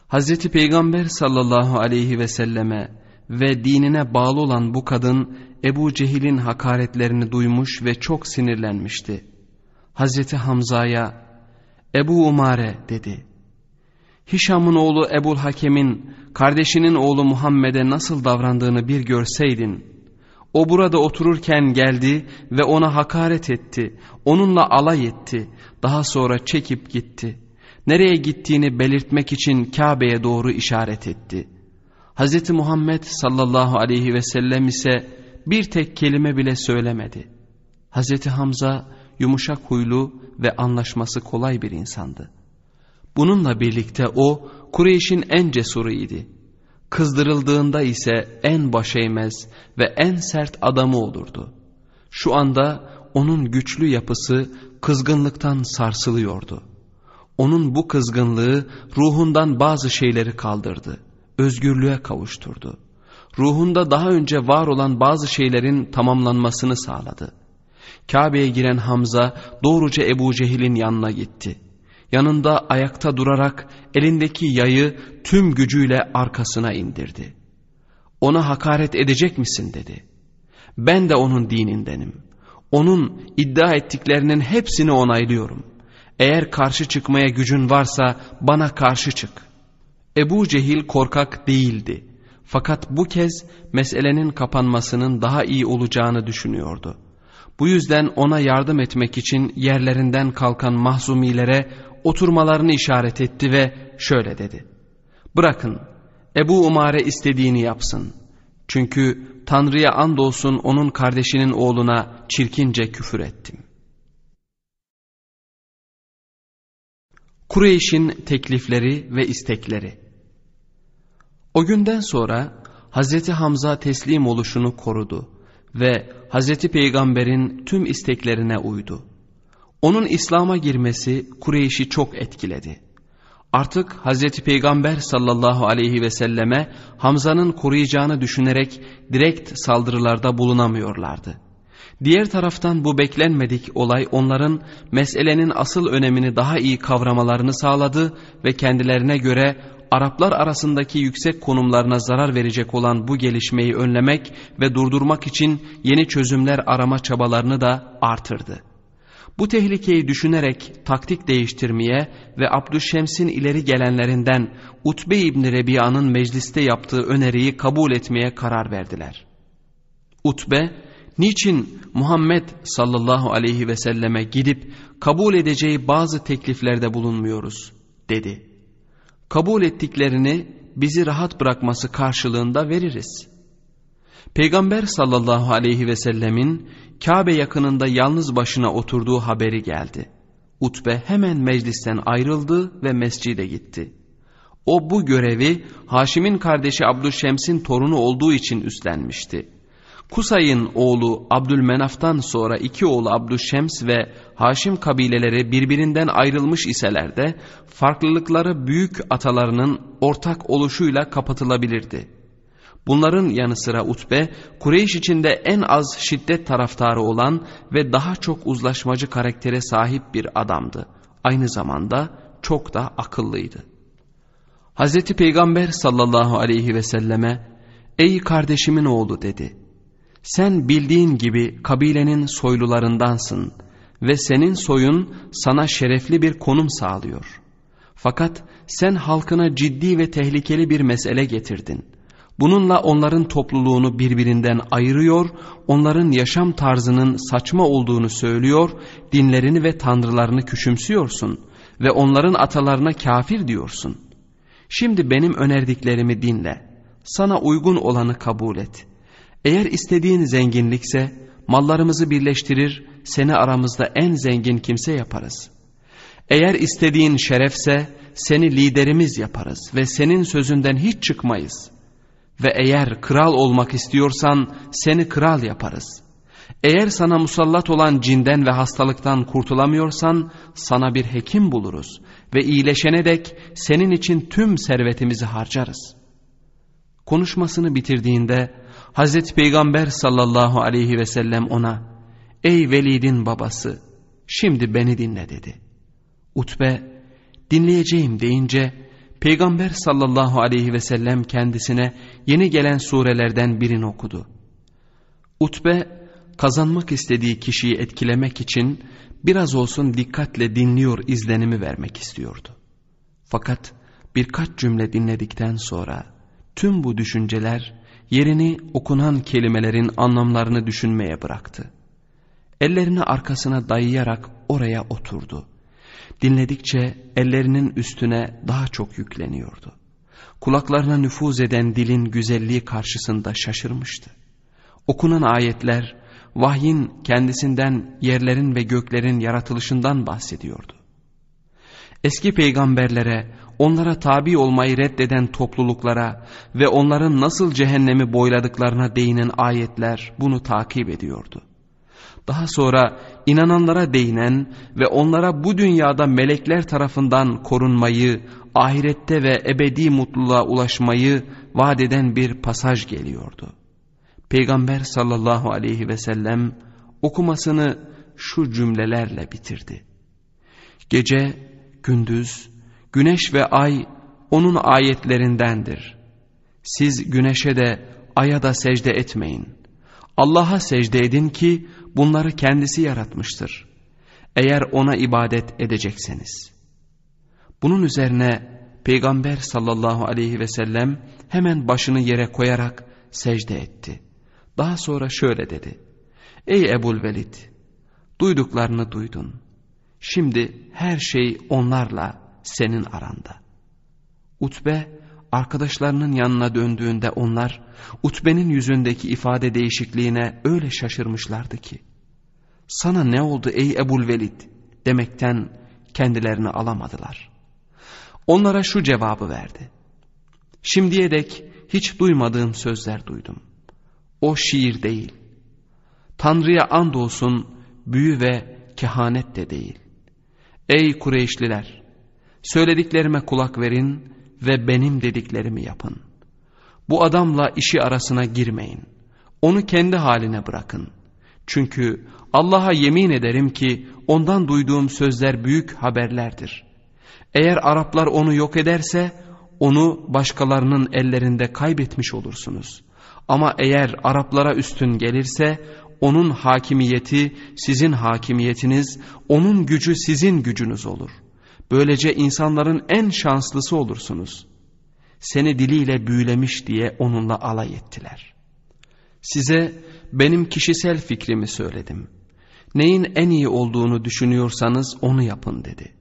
Hazreti Peygamber sallallahu aleyhi ve selleme ve dinine bağlı olan bu kadın Ebu Cehil'in hakaretlerini duymuş ve çok sinirlenmişti. Hazreti Hamza'ya Ebu Umare dedi. Hişam'ın oğlu Ebul Hakem'in kardeşinin oğlu Muhammed'e nasıl davrandığını bir görseydin. O burada otururken geldi ve ona hakaret etti, onunla alay etti, daha sonra çekip gitti. Nereye gittiğini belirtmek için Kabe'ye doğru işaret etti. Hz. Muhammed sallallahu aleyhi ve sellem ise bir tek kelime bile söylemedi. Hz. Hamza yumuşak huylu ve anlaşması kolay bir insandı. Bununla birlikte o Kureyş'in en cesuruydu. Kızdırıldığında ise en başeymez ve en sert adamı olurdu. Şu anda onun güçlü yapısı kızgınlıktan sarsılıyordu. Onun bu kızgınlığı ruhundan bazı şeyleri kaldırdı, özgürlüğe kavuşturdu. Ruhunda daha önce var olan bazı şeylerin tamamlanmasını sağladı. Kabe'ye giren Hamza doğruca Ebu Cehil'in yanına gitti. Yanında ayakta durarak elindeki yayı tüm gücüyle arkasına indirdi. Ona hakaret edecek misin dedi. Ben de onun dinindenim. Onun iddia ettiklerinin hepsini onaylıyorum. Eğer karşı çıkmaya gücün varsa bana karşı çık. Ebu Cehil korkak değildi. Fakat bu kez meselenin kapanmasının daha iyi olacağını düşünüyordu. Bu yüzden ona yardım etmek için yerlerinden kalkan mahzumilere oturmalarını işaret etti ve şöyle dedi. Bırakın Ebu Umare istediğini yapsın. Çünkü Tanrı'ya andolsun onun kardeşinin oğluna çirkince küfür ettim. Kureyş'in teklifleri ve istekleri O günden sonra Hazreti Hamza teslim oluşunu korudu ve Hazreti Peygamber'in tüm isteklerine uydu. Onun İslam'a girmesi Kureyş'i çok etkiledi. Artık Hazreti Peygamber sallallahu aleyhi ve selleme Hamza'nın koruyacağını düşünerek direkt saldırılarda bulunamıyorlardı. Diğer taraftan bu beklenmedik olay onların meselenin asıl önemini daha iyi kavramalarını sağladı ve kendilerine göre Araplar arasındaki yüksek konumlarına zarar verecek olan bu gelişmeyi önlemek ve durdurmak için yeni çözümler arama çabalarını da artırdı. Bu tehlikeyi düşünerek taktik değiştirmeye ve Abdüşşems'in ileri gelenlerinden Utbe İbni Rebiya'nın mecliste yaptığı öneriyi kabul etmeye karar verdiler. Utbe, niçin Muhammed sallallahu aleyhi ve selleme gidip kabul edeceği bazı tekliflerde bulunmuyoruz dedi. Kabul ettiklerini bizi rahat bırakması karşılığında veririz. Peygamber sallallahu aleyhi ve sellemin Kabe yakınında yalnız başına oturduğu haberi geldi. Utbe hemen meclisten ayrıldı ve mescide gitti. O bu görevi Haşim'in kardeşi Abdülşems'in torunu olduğu için üstlenmişti. Kusay'ın oğlu Abdülmenaf'tan sonra iki oğlu Abdüşşems ve Haşim kabileleri birbirinden ayrılmış iseler de farklılıkları büyük atalarının ortak oluşuyla kapatılabilirdi. Bunların yanı sıra Utbe, Kureyş içinde en az şiddet taraftarı olan ve daha çok uzlaşmacı karaktere sahip bir adamdı. Aynı zamanda çok da akıllıydı. Hz. Peygamber sallallahu aleyhi ve selleme, ''Ey kardeşimin oğlu'' dedi. Sen bildiğin gibi kabilenin soylularındansın ve senin soyun sana şerefli bir konum sağlıyor. Fakat sen halkına ciddi ve tehlikeli bir mesele getirdin. Bununla onların topluluğunu birbirinden ayırıyor, onların yaşam tarzının saçma olduğunu söylüyor, dinlerini ve tanrılarını küçümsüyorsun ve onların atalarına kafir diyorsun. Şimdi benim önerdiklerimi dinle, sana uygun olanı kabul et.'' Eğer istediğin zenginlikse mallarımızı birleştirir seni aramızda en zengin kimse yaparız. Eğer istediğin şerefse seni liderimiz yaparız ve senin sözünden hiç çıkmayız. Ve eğer kral olmak istiyorsan seni kral yaparız. Eğer sana musallat olan cinden ve hastalıktan kurtulamıyorsan sana bir hekim buluruz ve iyileşene dek senin için tüm servetimizi harcarız. Konuşmasını bitirdiğinde Hazreti Peygamber sallallahu aleyhi ve sellem ona ''Ey Velid'in babası şimdi beni dinle'' dedi. Utbe dinleyeceğim deyince Peygamber sallallahu aleyhi ve sellem kendisine yeni gelen surelerden birini okudu. Utbe kazanmak istediği kişiyi etkilemek için biraz olsun dikkatle dinliyor izlenimi vermek istiyordu. Fakat birkaç cümle dinledikten sonra tüm bu düşünceler yerini okunan kelimelerin anlamlarını düşünmeye bıraktı. Ellerini arkasına dayayarak oraya oturdu. Dinledikçe ellerinin üstüne daha çok yükleniyordu. Kulaklarına nüfuz eden dilin güzelliği karşısında şaşırmıştı. Okunan ayetler vahyin kendisinden yerlerin ve göklerin yaratılışından bahsediyordu. Eski peygamberlere onlara tabi olmayı reddeden topluluklara ve onların nasıl cehennemi boyladıklarına değinen ayetler bunu takip ediyordu. Daha sonra inananlara değinen ve onlara bu dünyada melekler tarafından korunmayı, ahirette ve ebedi mutluluğa ulaşmayı vaat eden bir pasaj geliyordu. Peygamber sallallahu aleyhi ve sellem okumasını şu cümlelerle bitirdi. Gece, gündüz, Güneş ve ay onun ayetlerindendir. Siz güneşe de aya da secde etmeyin. Allah'a secde edin ki bunları kendisi yaratmıştır. Eğer ona ibadet edecekseniz. Bunun üzerine Peygamber sallallahu aleyhi ve sellem hemen başını yere koyarak secde etti. Daha sonra şöyle dedi. Ey Ebul Velid! Duyduklarını duydun. Şimdi her şey onlarla senin aranda. Utbe arkadaşlarının yanına döndüğünde onlar Utbe'nin yüzündeki ifade değişikliğine öyle şaşırmışlardı ki sana ne oldu ey Ebul Velid demekten kendilerini alamadılar. Onlara şu cevabı verdi. Şimdiye dek hiç duymadığım sözler duydum. O şiir değil. Tanrı'ya andolsun büyü ve kehanet de değil. Ey Kureyşliler! Söylediklerime kulak verin ve benim dediklerimi yapın. Bu adamla işi arasına girmeyin. Onu kendi haline bırakın. Çünkü Allah'a yemin ederim ki ondan duyduğum sözler büyük haberlerdir. Eğer Araplar onu yok ederse onu başkalarının ellerinde kaybetmiş olursunuz. Ama eğer Araplara üstün gelirse onun hakimiyeti sizin hakimiyetiniz, onun gücü sizin gücünüz olur. Böylece insanların en şanslısı olursunuz. Seni diliyle büyülemiş diye onunla alay ettiler. Size benim kişisel fikrimi söyledim. Neyin en iyi olduğunu düşünüyorsanız onu yapın dedi.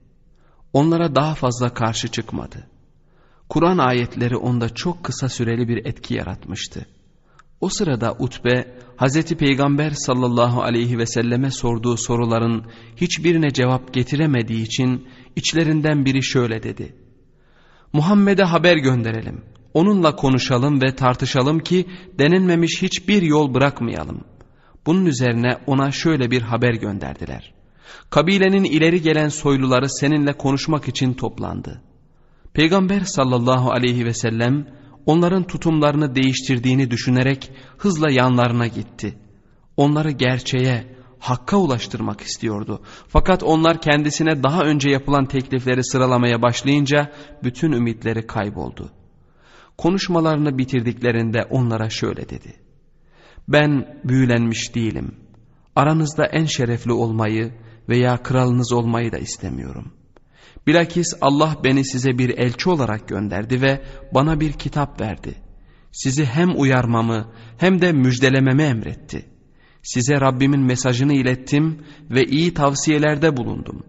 Onlara daha fazla karşı çıkmadı. Kur'an ayetleri onda çok kısa süreli bir etki yaratmıştı. O sırada Utbe, Hazreti Peygamber sallallahu aleyhi ve selleme sorduğu soruların hiçbirine cevap getiremediği için içlerinden biri şöyle dedi. Muhammed'e haber gönderelim. Onunla konuşalım ve tartışalım ki denenmemiş hiçbir yol bırakmayalım. Bunun üzerine ona şöyle bir haber gönderdiler. Kabilenin ileri gelen soyluları seninle konuşmak için toplandı. Peygamber sallallahu aleyhi ve sellem onların tutumlarını değiştirdiğini düşünerek hızla yanlarına gitti. Onları gerçeğe, hakka ulaştırmak istiyordu. Fakat onlar kendisine daha önce yapılan teklifleri sıralamaya başlayınca bütün ümitleri kayboldu. Konuşmalarını bitirdiklerinde onlara şöyle dedi. Ben büyülenmiş değilim. Aranızda en şerefli olmayı veya kralınız olmayı da istemiyorum. Bilakis Allah beni size bir elçi olarak gönderdi ve bana bir kitap verdi. Sizi hem uyarmamı hem de müjdelememi emretti. Size Rabbimin mesajını ilettim ve iyi tavsiyelerde bulundum.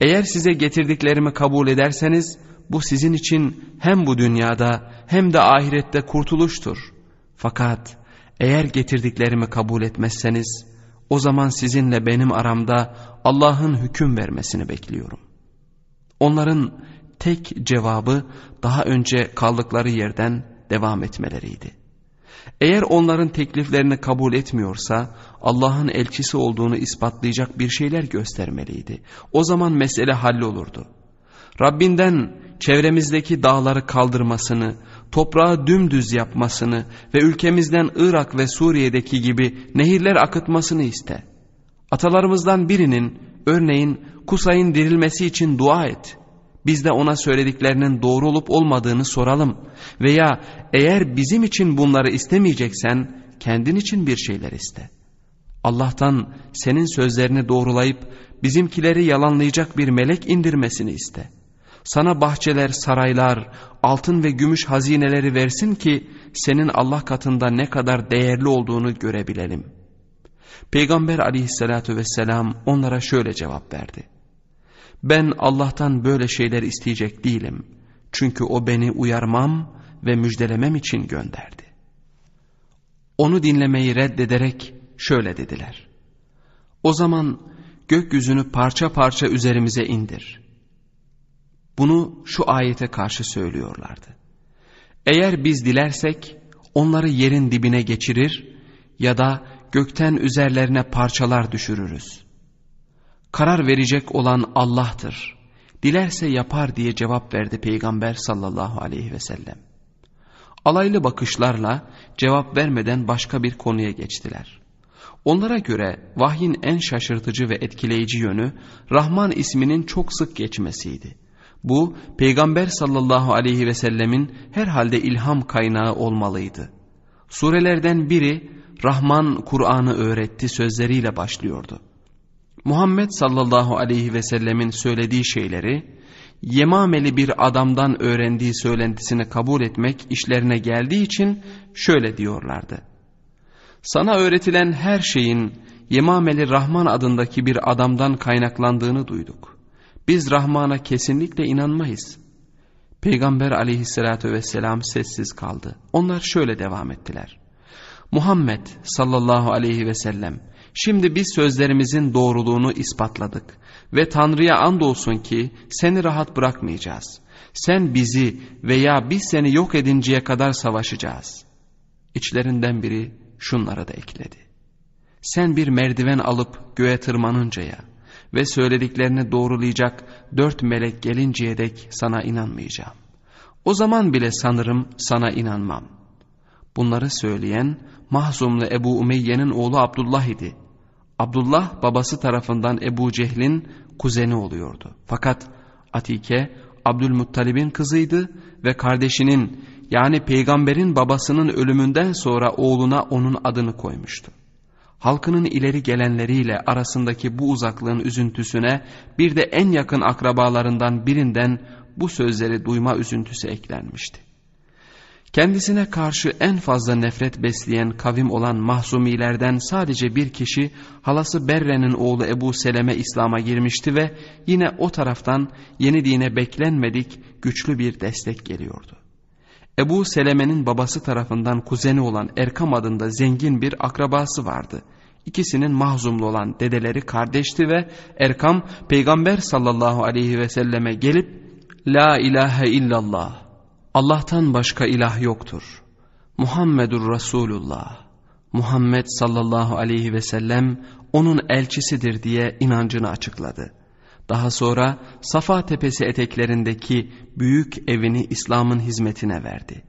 Eğer size getirdiklerimi kabul ederseniz bu sizin için hem bu dünyada hem de ahirette kurtuluştur. Fakat eğer getirdiklerimi kabul etmezseniz o zaman sizinle benim aramda Allah'ın hüküm vermesini bekliyorum. Onların tek cevabı daha önce kaldıkları yerden devam etmeleriydi. Eğer onların tekliflerini kabul etmiyorsa Allah'ın elçisi olduğunu ispatlayacak bir şeyler göstermeliydi. O zaman mesele hallolurdu. Rabbinden çevremizdeki dağları kaldırmasını, toprağı dümdüz yapmasını ve ülkemizden Irak ve Suriye'deki gibi nehirler akıtmasını iste. Atalarımızdan birinin örneğin Kusay'ın dirilmesi için dua et. Biz de ona söylediklerinin doğru olup olmadığını soralım. Veya eğer bizim için bunları istemeyeceksen kendin için bir şeyler iste. Allah'tan senin sözlerini doğrulayıp bizimkileri yalanlayacak bir melek indirmesini iste. Sana bahçeler, saraylar, altın ve gümüş hazineleri versin ki senin Allah katında ne kadar değerli olduğunu görebilelim. Peygamber aleyhissalatü vesselam onlara şöyle cevap verdi. Ben Allah'tan böyle şeyler isteyecek değilim. Çünkü o beni uyarmam ve müjdelemem için gönderdi. Onu dinlemeyi reddederek şöyle dediler. O zaman gökyüzünü parça parça üzerimize indir. Bunu şu ayete karşı söylüyorlardı. Eğer biz dilersek onları yerin dibine geçirir ya da gökten üzerlerine parçalar düşürürüz. Karar verecek olan Allah'tır. Dilerse yapar diye cevap verdi Peygamber sallallahu aleyhi ve sellem. Alaylı bakışlarla cevap vermeden başka bir konuya geçtiler. Onlara göre vahyin en şaşırtıcı ve etkileyici yönü Rahman isminin çok sık geçmesiydi. Bu Peygamber sallallahu aleyhi ve sellemin herhalde ilham kaynağı olmalıydı. Surelerden biri Rahman Kur'an'ı öğretti sözleriyle başlıyordu. Muhammed sallallahu aleyhi ve sellemin söylediği şeyleri Yemameli bir adamdan öğrendiği söylentisini kabul etmek işlerine geldiği için şöyle diyorlardı. Sana öğretilen her şeyin Yemameli Rahman adındaki bir adamdan kaynaklandığını duyduk. Biz Rahman'a kesinlikle inanmayız. Peygamber aleyhissalatü vesselam sessiz kaldı. Onlar şöyle devam ettiler. Muhammed sallallahu aleyhi ve sellem şimdi biz sözlerimizin doğruluğunu ispatladık ve Tanrı'ya andolsun ki seni rahat bırakmayacağız. Sen bizi veya biz seni yok edinceye kadar savaşacağız. İçlerinden biri şunlara da ekledi. Sen bir merdiven alıp göğe tırmanıncaya ve söylediklerini doğrulayacak dört melek gelinceye dek sana inanmayacağım. O zaman bile sanırım sana inanmam. Bunları söyleyen Mahzumlu Ebu Umeyye'nin oğlu Abdullah idi. Abdullah babası tarafından Ebu Cehil'in kuzeni oluyordu. Fakat Atike Abdülmuttalib'in kızıydı ve kardeşinin yani peygamberin babasının ölümünden sonra oğluna onun adını koymuştu. Halkının ileri gelenleriyle arasındaki bu uzaklığın üzüntüsüne bir de en yakın akrabalarından birinden bu sözleri duyma üzüntüsü eklenmişti. Kendisine karşı en fazla nefret besleyen kavim olan mahzumilerden sadece bir kişi halası Berre'nin oğlu Ebu Seleme İslam'a girmişti ve yine o taraftan yeni dine beklenmedik güçlü bir destek geliyordu. Ebu Seleme'nin babası tarafından kuzeni olan Erkam adında zengin bir akrabası vardı. İkisinin mahzumlu olan dedeleri kardeşti ve Erkam peygamber sallallahu aleyhi ve selleme gelip La ilahe illallah Allah'tan başka ilah yoktur. Muhammedur Resulullah Muhammed sallallahu aleyhi ve sellem onun elçisidir diye inancını açıkladı. Daha sonra Safa Tepesi eteklerindeki büyük evini İslam'ın hizmetine verdi.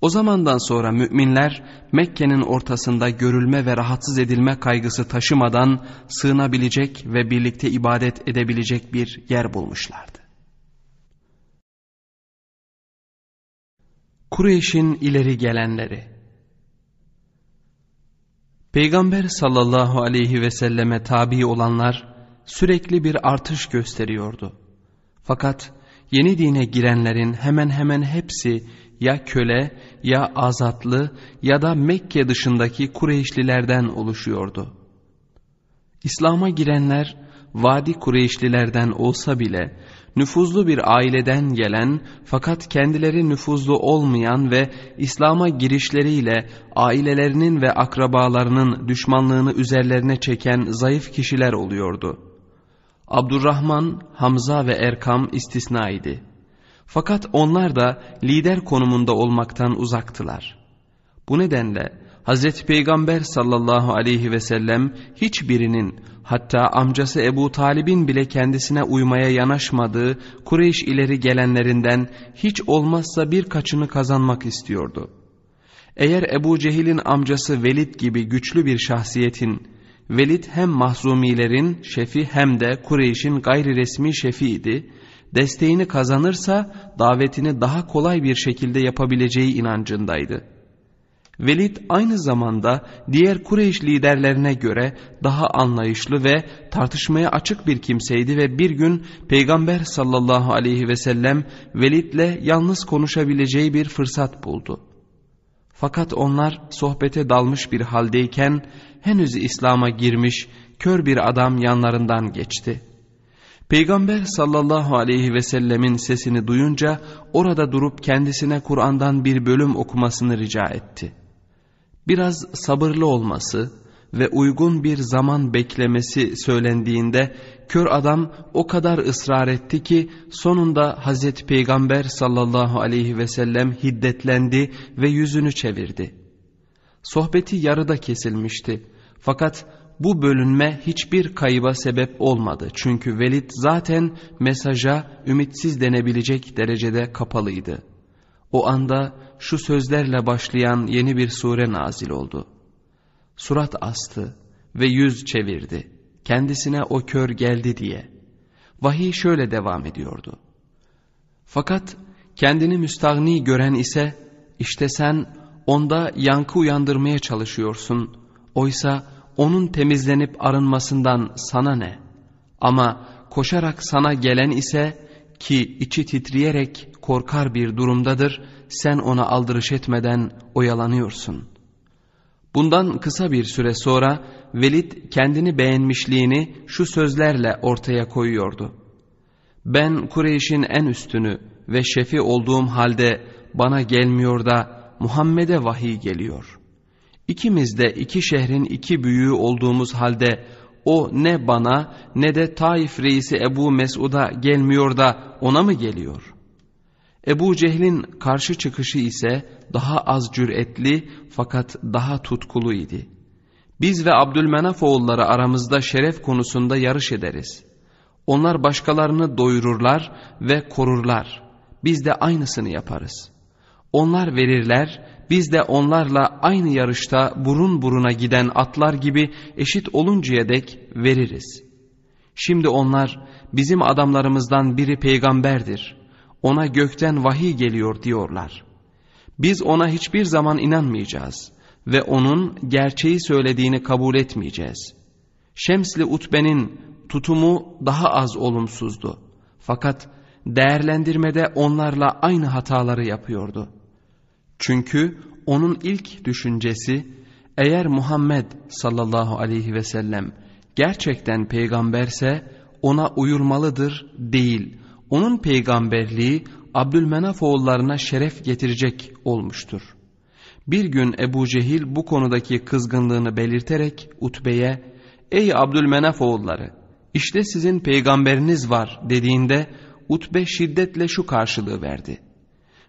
O zamandan sonra müminler Mekke'nin ortasında görülme ve rahatsız edilme kaygısı taşımadan sığınabilecek ve birlikte ibadet edebilecek bir yer bulmuşlardı. Kureyş'in ileri gelenleri Peygamber sallallahu aleyhi ve selleme tabi olanlar sürekli bir artış gösteriyordu. Fakat yeni dine girenlerin hemen hemen hepsi ya köle ya azatlı ya da Mekke dışındaki Kureyşlilerden oluşuyordu. İslam'a girenler Vadi Kureyşlilerden olsa bile nüfuzlu bir aileden gelen fakat kendileri nüfuzlu olmayan ve İslam'a girişleriyle ailelerinin ve akrabalarının düşmanlığını üzerlerine çeken zayıf kişiler oluyordu. Abdurrahman, Hamza ve Erkam istisnaydı. Fakat onlar da lider konumunda olmaktan uzaktılar. Bu nedenle Hz. Peygamber sallallahu aleyhi ve sellem hiçbirinin hatta amcası Ebu Talib'in bile kendisine uymaya yanaşmadığı Kureyş ileri gelenlerinden hiç olmazsa birkaçını kazanmak istiyordu. Eğer Ebu Cehil'in amcası Velid gibi güçlü bir şahsiyetin, Velid hem mahzumilerin şefi hem de Kureyş'in gayri resmi şefiydi, desteğini kazanırsa davetini daha kolay bir şekilde yapabileceği inancındaydı.'' Velid aynı zamanda diğer Kureyş liderlerine göre daha anlayışlı ve tartışmaya açık bir kimseydi ve bir gün Peygamber sallallahu aleyhi ve sellem Velid'le yalnız konuşabileceği bir fırsat buldu. Fakat onlar sohbete dalmış bir haldeyken henüz İslam'a girmiş kör bir adam yanlarından geçti. Peygamber sallallahu aleyhi ve sellemin sesini duyunca orada durup kendisine Kur'an'dan bir bölüm okumasını rica etti biraz sabırlı olması ve uygun bir zaman beklemesi söylendiğinde kör adam o kadar ısrar etti ki sonunda Hazreti Peygamber sallallahu aleyhi ve sellem hiddetlendi ve yüzünü çevirdi. Sohbeti yarıda kesilmişti fakat bu bölünme hiçbir kayıba sebep olmadı çünkü Velid zaten mesaja ümitsiz denebilecek derecede kapalıydı. O anda şu sözlerle başlayan yeni bir sure nazil oldu. Surat astı ve yüz çevirdi. Kendisine o kör geldi diye. Vahiy şöyle devam ediyordu. Fakat kendini müstahni gören ise işte sen onda yankı uyandırmaya çalışıyorsun. Oysa onun temizlenip arınmasından sana ne? Ama koşarak sana gelen ise ki içi titreyerek korkar bir durumdadır, sen ona aldırış etmeden oyalanıyorsun. Bundan kısa bir süre sonra Velid kendini beğenmişliğini şu sözlerle ortaya koyuyordu. Ben Kureyş'in en üstünü ve şefi olduğum halde bana gelmiyor da Muhammed'e vahiy geliyor. İkimiz de iki şehrin iki büyüğü olduğumuz halde o ne bana ne de Taif reisi Ebu Mesud'a gelmiyor da ona mı geliyor? Ebu Cehil'in karşı çıkışı ise daha az cüretli fakat daha tutkulu idi. Biz ve Abdülmenaf oğulları aramızda şeref konusunda yarış ederiz. Onlar başkalarını doyururlar ve korurlar. Biz de aynısını yaparız. Onlar verirler, biz de onlarla aynı yarışta burun buruna giden atlar gibi eşit oluncaya dek veririz. Şimdi onlar bizim adamlarımızdan biri peygamberdir. Ona gökten vahiy geliyor diyorlar. Biz ona hiçbir zaman inanmayacağız ve onun gerçeği söylediğini kabul etmeyeceğiz. Şemsli Utbe'nin tutumu daha az olumsuzdu. Fakat değerlendirmede onlarla aynı hataları yapıyordu. Çünkü onun ilk düşüncesi eğer Muhammed sallallahu aleyhi ve sellem gerçekten peygamberse ona uyulmalıdır değil. Onun peygamberliği Abdülmenaf oğullarına şeref getirecek olmuştur. Bir gün Ebu Cehil bu konudaki kızgınlığını belirterek Utbe'ye ''Ey Abdülmenaf oğulları işte sizin peygamberiniz var'' dediğinde Utbe şiddetle şu karşılığı verdi.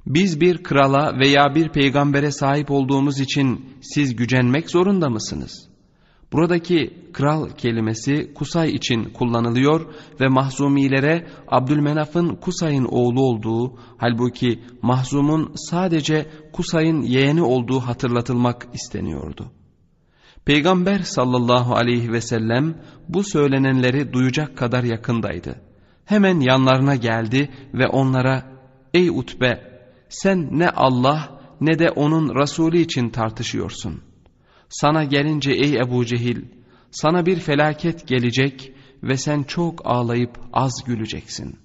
Biz bir krala veya bir peygambere sahip olduğumuz için siz gücenmek zorunda mısınız? Buradaki kral kelimesi Kusay için kullanılıyor ve Mahzumilere Abdülmenaf'ın Kusay'ın oğlu olduğu, halbuki Mahzum'un sadece Kusay'ın yeğeni olduğu hatırlatılmak isteniyordu. Peygamber sallallahu aleyhi ve sellem bu söylenenleri duyacak kadar yakındaydı. Hemen yanlarına geldi ve onlara ''Ey Utbe sen ne Allah ne de onun Resulü için tartışıyorsun. Sana gelince ey Ebu Cehil, sana bir felaket gelecek ve sen çok ağlayıp az güleceksin.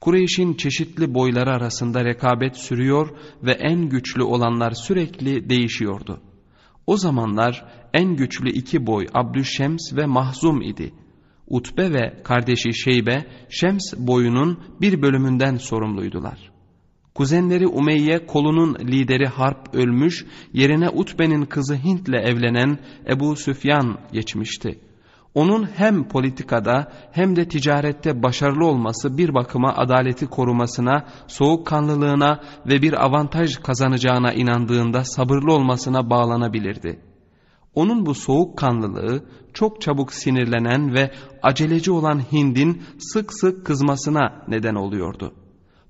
Kureyş'in çeşitli boyları arasında rekabet sürüyor ve en güçlü olanlar sürekli değişiyordu. O zamanlar en güçlü iki boy Abdüşşems ve Mahzum idi. Utbe ve kardeşi Şeybe, Şems boyunun bir bölümünden sorumluydular. Kuzenleri Umeyye kolunun lideri Harp ölmüş, yerine Utbe'nin kızı Hint'le evlenen Ebu Süfyan geçmişti. Onun hem politikada hem de ticarette başarılı olması bir bakıma adaleti korumasına, soğukkanlılığına ve bir avantaj kazanacağına inandığında sabırlı olmasına bağlanabilirdi. Onun bu soğukkanlılığı çok çabuk sinirlenen ve aceleci olan Hind'in sık sık kızmasına neden oluyordu.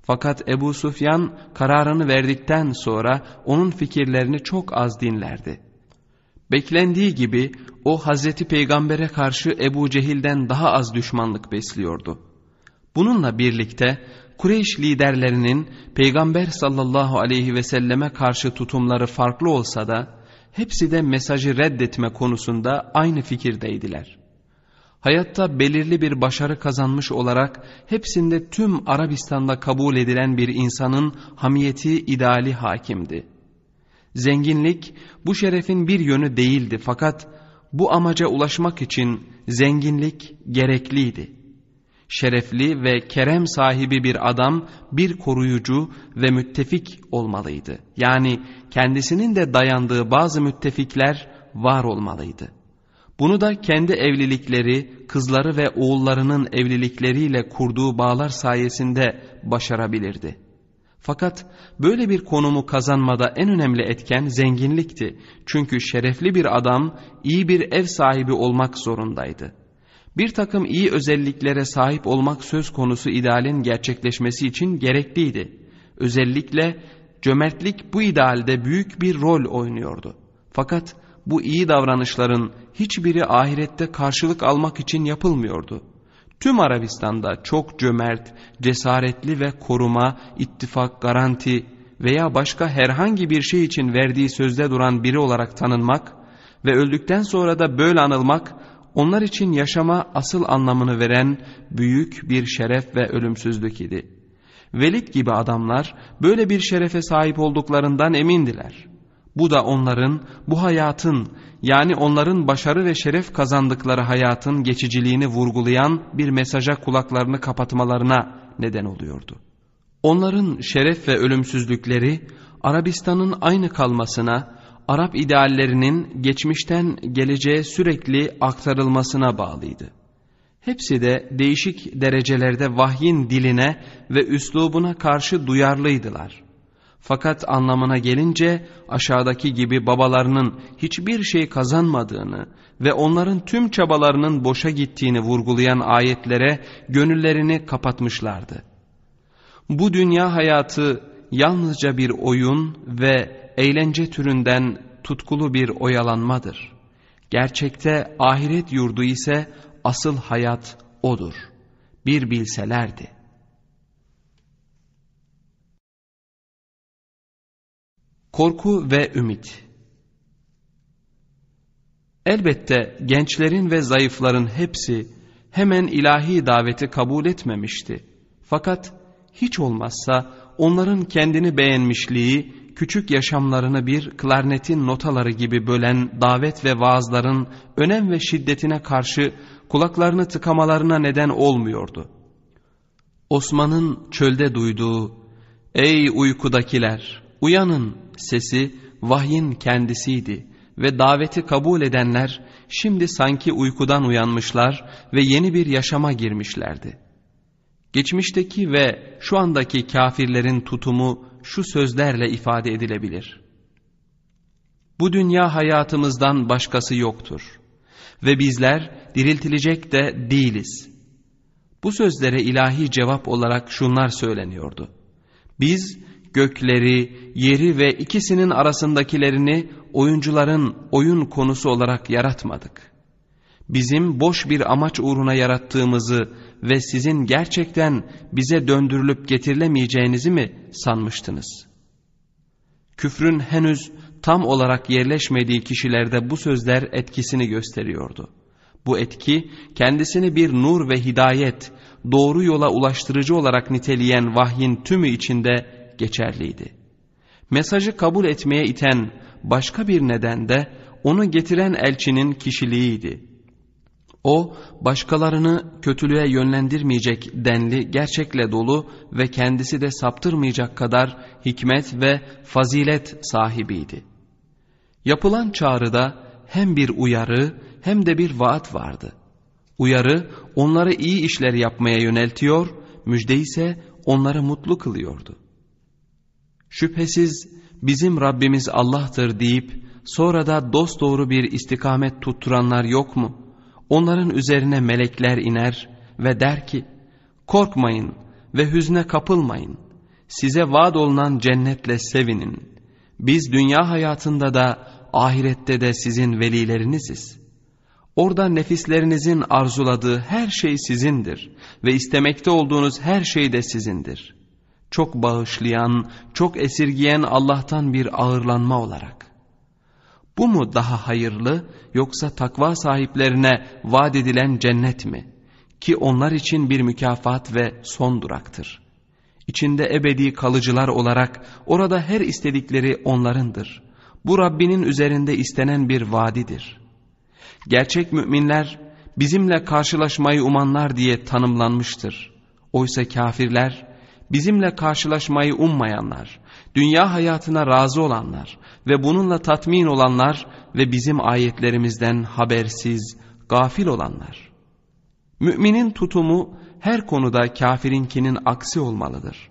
Fakat Ebu Sufyan kararını verdikten sonra onun fikirlerini çok az dinlerdi. Beklendiği gibi o Hazreti Peygamber'e karşı Ebu Cehil'den daha az düşmanlık besliyordu. Bununla birlikte Kureyş liderlerinin Peygamber sallallahu aleyhi ve selleme karşı tutumları farklı olsa da hepsi de mesajı reddetme konusunda aynı fikirdeydiler. Hayatta belirli bir başarı kazanmış olarak hepsinde tüm Arabistan'da kabul edilen bir insanın hamiyeti ideali hakimdi. Zenginlik bu şerefin bir yönü değildi fakat bu amaca ulaşmak için zenginlik gerekliydi. Şerefli ve kerem sahibi bir adam bir koruyucu ve müttefik olmalıydı. Yani kendisinin de dayandığı bazı müttefikler var olmalıydı.'' Bunu da kendi evlilikleri, kızları ve oğullarının evlilikleriyle kurduğu bağlar sayesinde başarabilirdi. Fakat böyle bir konumu kazanmada en önemli etken zenginlikti. Çünkü şerefli bir adam iyi bir ev sahibi olmak zorundaydı. Bir takım iyi özelliklere sahip olmak söz konusu idealin gerçekleşmesi için gerekliydi. Özellikle cömertlik bu idealde büyük bir rol oynuyordu. Fakat bu iyi davranışların hiçbiri ahirette karşılık almak için yapılmıyordu. Tüm Arabistan'da çok cömert, cesaretli ve koruma, ittifak, garanti veya başka herhangi bir şey için verdiği sözde duran biri olarak tanınmak ve öldükten sonra da böyle anılmak onlar için yaşama asıl anlamını veren büyük bir şeref ve ölümsüzlük idi. Velid gibi adamlar böyle bir şerefe sahip olduklarından emindiler. Bu da onların bu hayatın yani onların başarı ve şeref kazandıkları hayatın geçiciliğini vurgulayan bir mesaja kulaklarını kapatmalarına neden oluyordu. Onların şeref ve ölümsüzlükleri Arabistan'ın aynı kalmasına, Arap ideallerinin geçmişten geleceğe sürekli aktarılmasına bağlıydı. Hepsi de değişik derecelerde vahyin diline ve üslubuna karşı duyarlıydılar. Fakat anlamına gelince aşağıdaki gibi babalarının hiçbir şey kazanmadığını ve onların tüm çabalarının boşa gittiğini vurgulayan ayetlere gönüllerini kapatmışlardı. Bu dünya hayatı yalnızca bir oyun ve eğlence türünden tutkulu bir oyalanmadır. Gerçekte ahiret yurdu ise asıl hayat odur. Bir bilselerdi. Korku ve ümit Elbette gençlerin ve zayıfların hepsi hemen ilahi daveti kabul etmemişti. Fakat hiç olmazsa onların kendini beğenmişliği, küçük yaşamlarını bir klarnetin notaları gibi bölen davet ve vaazların önem ve şiddetine karşı kulaklarını tıkamalarına neden olmuyordu. Osman'ın çölde duyduğu, ''Ey uykudakiler, uyanın!'' Sesi vahyin kendisiydi ve daveti kabul edenler şimdi sanki uykudan uyanmışlar ve yeni bir yaşama girmişlerdi. Geçmişteki ve şu andaki kafirlerin tutumu şu sözlerle ifade edilebilir. Bu dünya hayatımızdan başkası yoktur ve bizler diriltilecek de değiliz. Bu sözlere ilahi cevap olarak şunlar söyleniyordu. Biz gökleri, yeri ve ikisinin arasındakilerini oyuncuların oyun konusu olarak yaratmadık. Bizim boş bir amaç uğruna yarattığımızı ve sizin gerçekten bize döndürülüp getirilemeyeceğinizi mi sanmıştınız? Küfrün henüz tam olarak yerleşmediği kişilerde bu sözler etkisini gösteriyordu. Bu etki kendisini bir nur ve hidayet, doğru yola ulaştırıcı olarak niteleyen vahyin tümü içinde geçerliydi. Mesajı kabul etmeye iten başka bir neden de onu getiren elçinin kişiliğiydi. O başkalarını kötülüğe yönlendirmeyecek denli gerçekle dolu ve kendisi de saptırmayacak kadar hikmet ve fazilet sahibiydi. Yapılan çağrıda hem bir uyarı hem de bir vaat vardı. Uyarı onları iyi işler yapmaya yöneltiyor, müjde ise onları mutlu kılıyordu. Şüphesiz bizim Rabbimiz Allah'tır deyip sonra da dosdoğru bir istikamet tutturanlar yok mu? Onların üzerine melekler iner ve der ki, korkmayın ve hüzne kapılmayın. Size vaat olunan cennetle sevinin. Biz dünya hayatında da ahirette de sizin velileriniziz. Orada nefislerinizin arzuladığı her şey sizindir ve istemekte olduğunuz her şey de sizindir. Çok bağışlayan, çok esirgiyen Allah'tan bir ağırlanma olarak. Bu mu daha hayırlı yoksa takva sahiplerine vaat edilen cennet mi? Ki onlar için bir mükafat ve son duraktır. İçinde ebedi kalıcılar olarak orada her istedikleri onlarındır. Bu Rabbinin üzerinde istenen bir vadidir. Gerçek müminler bizimle karşılaşmayı umanlar diye tanımlanmıştır. Oysa kafirler bizimle karşılaşmayı ummayanlar, dünya hayatına razı olanlar ve bununla tatmin olanlar ve bizim ayetlerimizden habersiz, gafil olanlar. Müminin tutumu her konuda kafirinkinin aksi olmalıdır.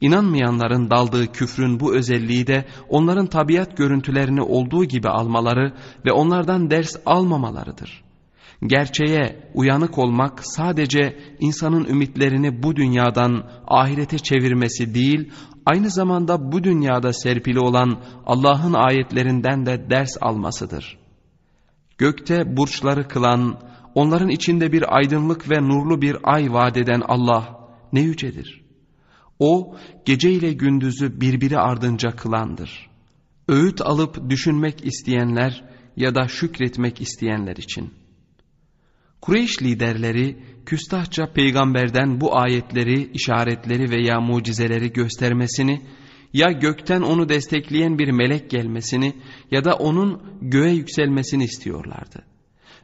İnanmayanların daldığı küfrün bu özelliği de onların tabiat görüntülerini olduğu gibi almaları ve onlardan ders almamalarıdır. Gerçeğe uyanık olmak sadece insanın ümitlerini bu dünyadan ahirete çevirmesi değil, aynı zamanda bu dünyada serpili olan Allah'ın ayetlerinden de ders almasıdır. Gökte burçları kılan, onların içinde bir aydınlık ve nurlu bir ay vaat eden Allah ne yücedir. O gece ile gündüzü birbiri ardınca kılandır. Öğüt alıp düşünmek isteyenler ya da şükretmek isteyenler için.'' Kureyş liderleri küstahça peygamberden bu ayetleri, işaretleri veya mucizeleri göstermesini ya gökten onu destekleyen bir melek gelmesini ya da onun göğe yükselmesini istiyorlardı.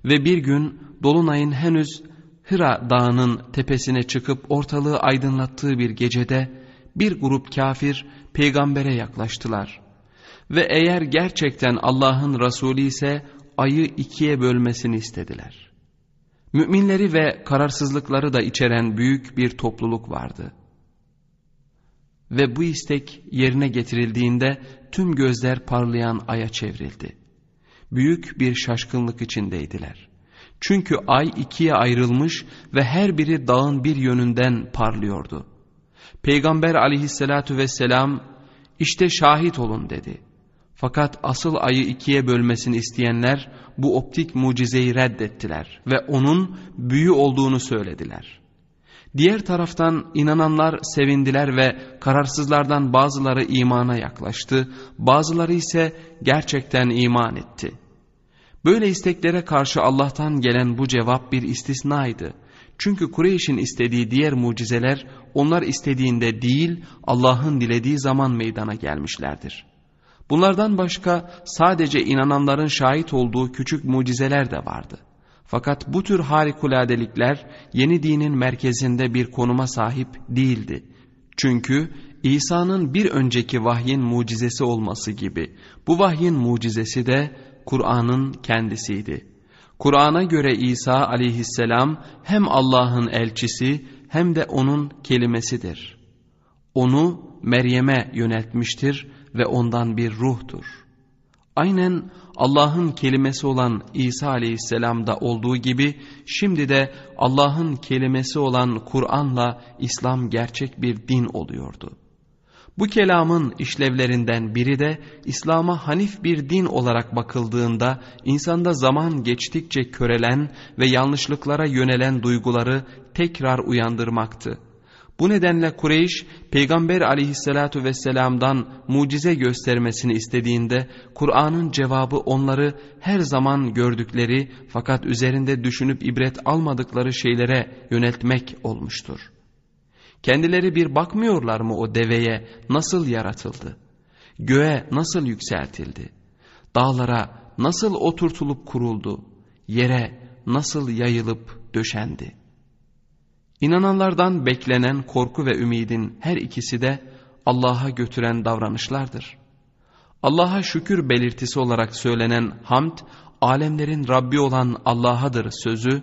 Ve bir gün Dolunay'ın henüz Hıra dağının tepesine çıkıp ortalığı aydınlattığı bir gecede bir grup kafir peygambere yaklaştılar. Ve eğer gerçekten Allah'ın Resulü ise ayı ikiye bölmesini istediler.'' Müminleri ve kararsızlıkları da içeren büyük bir topluluk vardı. Ve bu istek yerine getirildiğinde tüm gözler parlayan aya çevrildi. Büyük bir şaşkınlık içindeydiler. Çünkü ay ikiye ayrılmış ve her biri dağın bir yönünden parlıyordu. Peygamber aleyhissalatu vesselam işte şahit olun dedi. Fakat asıl ayı ikiye bölmesini isteyenler bu optik mucizeyi reddettiler ve onun büyü olduğunu söylediler. Diğer taraftan inananlar sevindiler ve kararsızlardan bazıları imana yaklaştı, bazıları ise gerçekten iman etti. Böyle isteklere karşı Allah'tan gelen bu cevap bir istisnaydı. Çünkü Kureyş'in istediği diğer mucizeler onlar istediğinde değil Allah'ın dilediği zaman meydana gelmişlerdir. Bunlardan başka sadece inananların şahit olduğu küçük mucizeler de vardı. Fakat bu tür harikuladelikler yeni dinin merkezinde bir konuma sahip değildi. Çünkü İsa'nın bir önceki vahyin mucizesi olması gibi bu vahyin mucizesi de Kur'an'ın kendisiydi. Kur'an'a göre İsa aleyhisselam hem Allah'ın elçisi hem de onun kelimesidir. Onu Meryem'e yöneltmiştir ve ondan bir ruhtur. Aynen Allah'ın kelimesi olan İsa aleyhisselamda olduğu gibi şimdi de Allah'ın kelimesi olan Kur'an'la İslam gerçek bir din oluyordu. Bu kelamın işlevlerinden biri de İslam'a hanif bir din olarak bakıldığında insanda zaman geçtikçe körelen ve yanlışlıklara yönelen duyguları tekrar uyandırmaktı. Bu nedenle Kureyş Peygamber aleyhissalatu vesselam'dan mucize göstermesini istediğinde Kur'an'ın cevabı onları her zaman gördükleri fakat üzerinde düşünüp ibret almadıkları şeylere yöneltmek olmuştur. Kendileri bir bakmıyorlar mı o deveye nasıl yaratıldı? Göğe nasıl yükseltildi? Dağlara nasıl oturtulup kuruldu? Yere nasıl yayılıp döşendi? İnananlardan beklenen korku ve ümidin her ikisi de Allah'a götüren davranışlardır. Allah'a şükür belirtisi olarak söylenen hamd, alemlerin Rabbi olan Allah'adır sözü,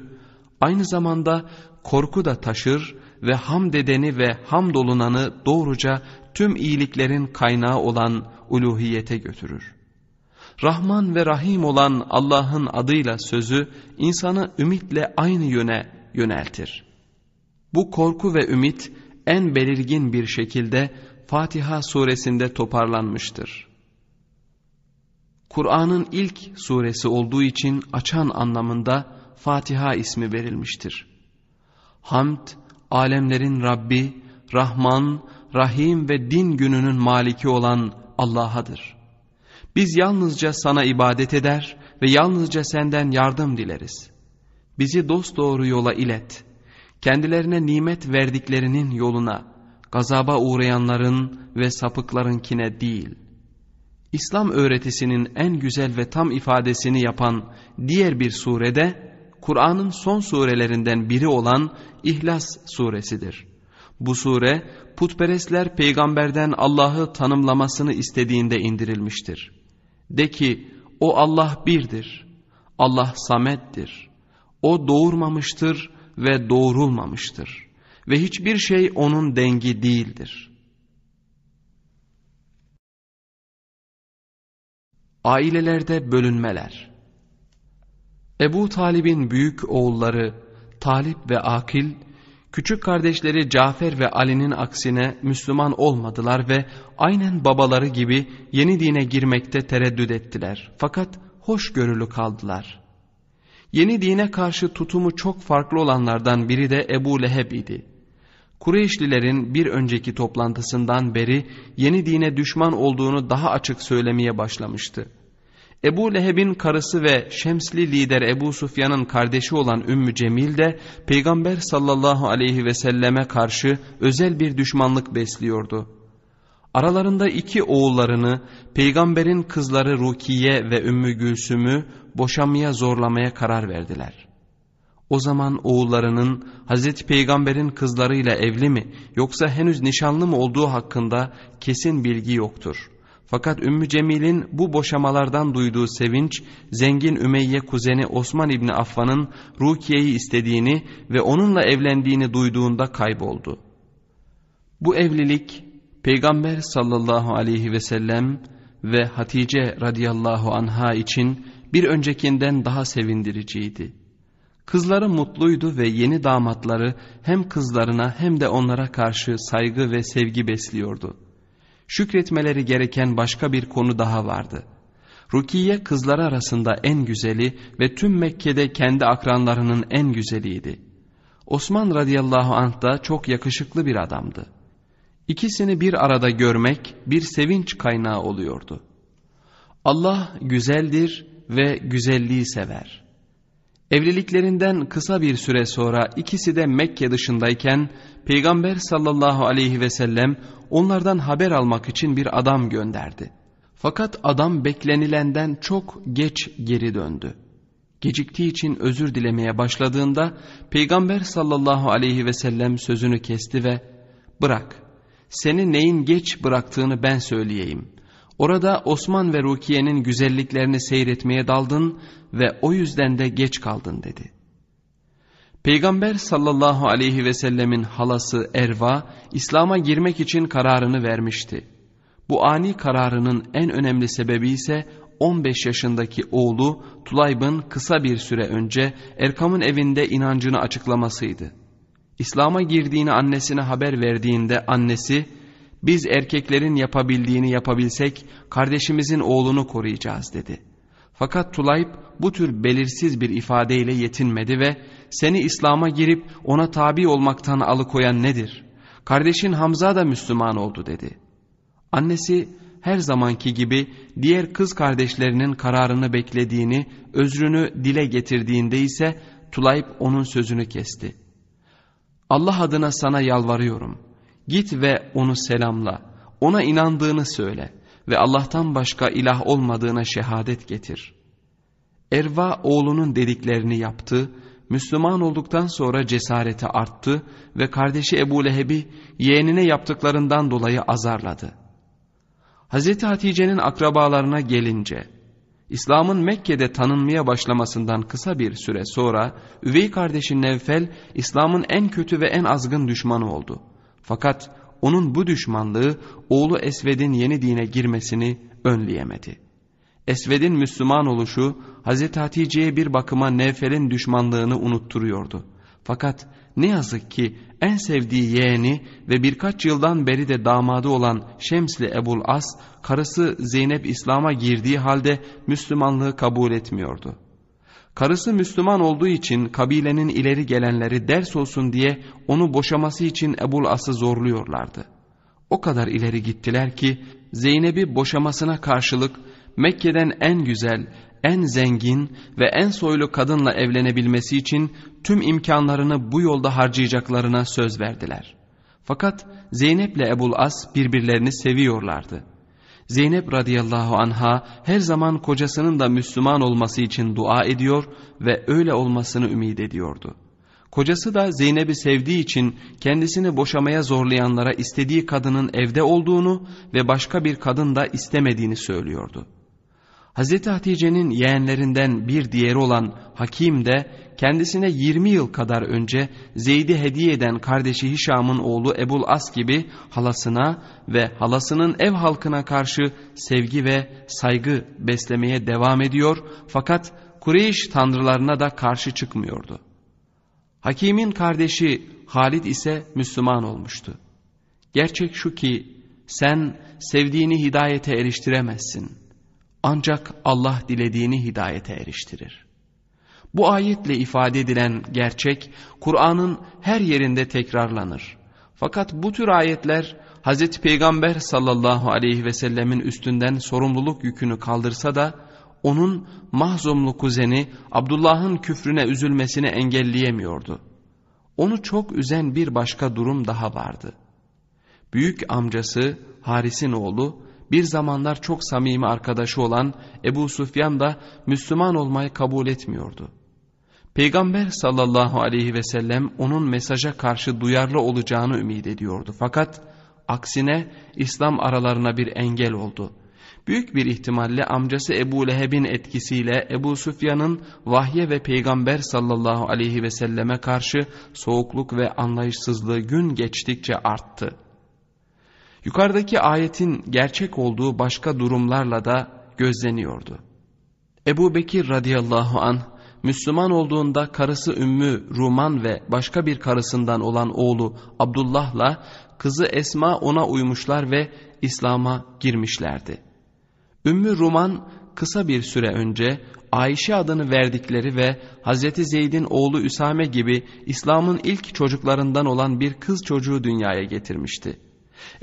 aynı zamanda korku da taşır ve hamd edeni ve hamdolunanı doğruca tüm iyiliklerin kaynağı olan uluhiyete götürür. Rahman ve Rahim olan Allah'ın adıyla sözü insanı ümitle aynı yöne yöneltir. Bu korku ve ümit en belirgin bir şekilde Fatiha suresinde toparlanmıştır. Kur'an'ın ilk suresi olduğu için açan anlamında Fatiha ismi verilmiştir. Hamd, alemlerin Rabbi, Rahman, Rahim ve din gününün maliki olan Allah'adır. Biz yalnızca sana ibadet eder ve yalnızca senden yardım dileriz. Bizi dosdoğru yola ilet. Kendilerine nimet verdiklerinin yoluna, gazaba uğrayanların ve sapıklarınkine değil. İslam öğretisinin en güzel ve tam ifadesini yapan diğer bir surede, Kur'an'ın son surelerinden biri olan İhlas suresidir. Bu sure putperestler peygamberden Allah'ı tanımlamasını istediğinde indirilmiştir. De ki o Allah birdir, Allah samettir, o doğurmamıştır ve doğurulmamıştır ve hiçbir şey onun dengi değildir. Ailelerde bölünmeler Ebu Talib'in büyük oğulları Talip ve Akil, küçük kardeşleri Cafer ve Ali'nin aksine Müslüman olmadılar ve aynen babaları gibi yeni dine girmekte tereddüt ettiler. Fakat hoşgörülü kaldılar. Yeni dine karşı tutumu çok farklı olanlardan biri de Ebu Leheb idi. Kureyşlilerin bir önceki toplantısından beri yeni dine düşman olduğunu daha açık söylemeye başlamıştı. Ebu Leheb'in karısı ve Şemsli lider Ebu Sufyan'ın kardeşi olan Ümmü Cemil de Peygamber sallallahu aleyhi ve selleme karşı özel bir düşmanlık besliyordu. Aralarında iki oğullarını peygamberin kızları Rukiye ve Ümmü Gülsüm'ü boşamaya zorlamaya karar verdiler. O zaman oğullarının Hazreti Peygamber'in kızlarıyla evli mi yoksa henüz nişanlı mı olduğu hakkında kesin bilgi yoktur.'' Fakat Ümmü Cemil'in bu boşamalardan duyduğu sevinç, zengin Ümeyye kuzeni Osman İbni Affan'ın Rukiye'yi istediğini ve onunla evlendiğini duyduğunda kayboldu. Bu evlilik Peygamber sallallahu aleyhi ve sellem ve Hatice radıyallahu anha için bir öncekinden daha sevindiriciydi. Kızları mutluydu ve yeni damatları hem kızlarına hem de onlara karşı saygı ve sevgi besliyordu.'' şükretmeleri gereken başka bir konu daha vardı. Rukiye kızları arasında en güzeli ve tüm Mekke'de kendi akranlarının en güzeliydi. Osman radıyallahu anh da çok yakışıklı bir adamdı. İkisini bir arada görmek bir sevinç kaynağı oluyordu. Allah güzeldir ve güzelliği sever. Evliliklerinden kısa bir süre sonra ikisi de Mekke dışındayken Peygamber sallallahu aleyhi ve sellem onlardan haber almak için bir adam gönderdi. Fakat adam beklenilenden çok geç geri döndü. Geciktiği için özür dilemeye başladığında Peygamber sallallahu aleyhi ve sellem sözünü kesti ve ''Bırak, seni neyin geç bıraktığını ben söyleyeyim. Orada Osman ve Rukiye'nin güzelliklerini seyretmeye daldın ve o yüzden de geç kaldın dedi. Peygamber sallallahu aleyhi ve sellemin halası Erva, İslam'a girmek için kararını vermişti. Bu ani kararının en önemli sebebi ise 15 yaşındaki oğlu Tulayb'ın kısa bir süre önce Erkam'ın evinde inancını açıklamasıydı. İslam'a girdiğini annesine haber verdiğinde annesi, biz erkeklerin yapabildiğini yapabilsek kardeşimizin oğlunu koruyacağız dedi. Fakat Tulayb bu tür belirsiz bir ifadeyle yetinmedi ve seni İslam'a girip ona tabi olmaktan alıkoyan nedir? Kardeşin Hamza da Müslüman oldu dedi. Annesi her zamanki gibi diğer kız kardeşlerinin kararını beklediğini, özrünü dile getirdiğinde ise Tulayb onun sözünü kesti. Allah adına sana yalvarıyorum. Git ve onu selamla. Ona inandığını söyle ve Allah'tan başka ilah olmadığına şehadet getir. Erva oğlunun dediklerini yaptı, Müslüman olduktan sonra cesareti arttı ve kardeşi Ebu Leheb'i yeğenine yaptıklarından dolayı azarladı. Hz. Hatice'nin akrabalarına gelince, İslam'ın Mekke'de tanınmaya başlamasından kısa bir süre sonra üvey kardeşi Nevfel İslam'ın en kötü ve en azgın düşmanı oldu. Fakat onun bu düşmanlığı oğlu Esved'in yeni dine girmesini önleyemedi. Esved'in Müslüman oluşu Hz. Hatice'ye bir bakıma Nevfel'in düşmanlığını unutturuyordu. Fakat ne yazık ki en sevdiği yeğeni ve birkaç yıldan beri de damadı olan Şemsli Ebul As, karısı Zeynep İslam'a girdiği halde Müslümanlığı kabul etmiyordu. Karısı Müslüman olduğu için kabilenin ileri gelenleri ders olsun diye onu boşaması için Ebul As'ı zorluyorlardı. O kadar ileri gittiler ki Zeynep'i boşamasına karşılık Mekke'den en güzel, en zengin ve en soylu kadınla evlenebilmesi için tüm imkanlarını bu yolda harcayacaklarına söz verdiler. Fakat Zeynep ile Ebul As birbirlerini seviyorlardı. Zeynep radıyallahu anha her zaman kocasının da Müslüman olması için dua ediyor ve öyle olmasını ümit ediyordu. Kocası da Zeynep'i sevdiği için kendisini boşamaya zorlayanlara istediği kadının evde olduğunu ve başka bir kadın da istemediğini söylüyordu. Hz. Hatice'nin yeğenlerinden bir diğeri olan Hakim de kendisine 20 yıl kadar önce Zeyd'i hediye eden kardeşi Hişam'ın oğlu Ebul As gibi halasına ve halasının ev halkına karşı sevgi ve saygı beslemeye devam ediyor fakat Kureyş tanrılarına da karşı çıkmıyordu. Hakim'in kardeşi Halid ise Müslüman olmuştu. Gerçek şu ki sen sevdiğini hidayete eriştiremezsin.'' Ancak Allah dilediğini hidayete eriştirir. Bu ayetle ifade edilen gerçek Kur'an'ın her yerinde tekrarlanır. Fakat bu tür ayetler Hz. Peygamber sallallahu aleyhi ve sellemin üstünden sorumluluk yükünü kaldırsa da onun mahzumlu kuzeni Abdullah'ın küfrüne üzülmesini engelleyemiyordu. Onu çok üzen bir başka durum daha vardı. Büyük amcası Haris'in oğlu bir zamanlar çok samimi arkadaşı olan Ebu Sufyan da Müslüman olmayı kabul etmiyordu. Peygamber sallallahu aleyhi ve sellem onun mesaja karşı duyarlı olacağını ümit ediyordu. Fakat aksine İslam aralarına bir engel oldu. Büyük bir ihtimalle amcası Ebu Leheb'in etkisiyle Ebu Sufyan'ın vahye ve Peygamber sallallahu aleyhi ve selleme karşı soğukluk ve anlayışsızlığı gün geçtikçe arttı. Yukarıdaki ayetin gerçek olduğu başka durumlarla da gözleniyordu. Ebu Bekir radıyallahu an Müslüman olduğunda karısı Ümmü Ruman ve başka bir karısından olan oğlu Abdullah'la kızı Esma ona uymuşlar ve İslam'a girmişlerdi. Ümmü Ruman kısa bir süre önce Ayşe adını verdikleri ve Hazreti Zeyd'in oğlu Üsame gibi İslam'ın ilk çocuklarından olan bir kız çocuğu dünyaya getirmişti.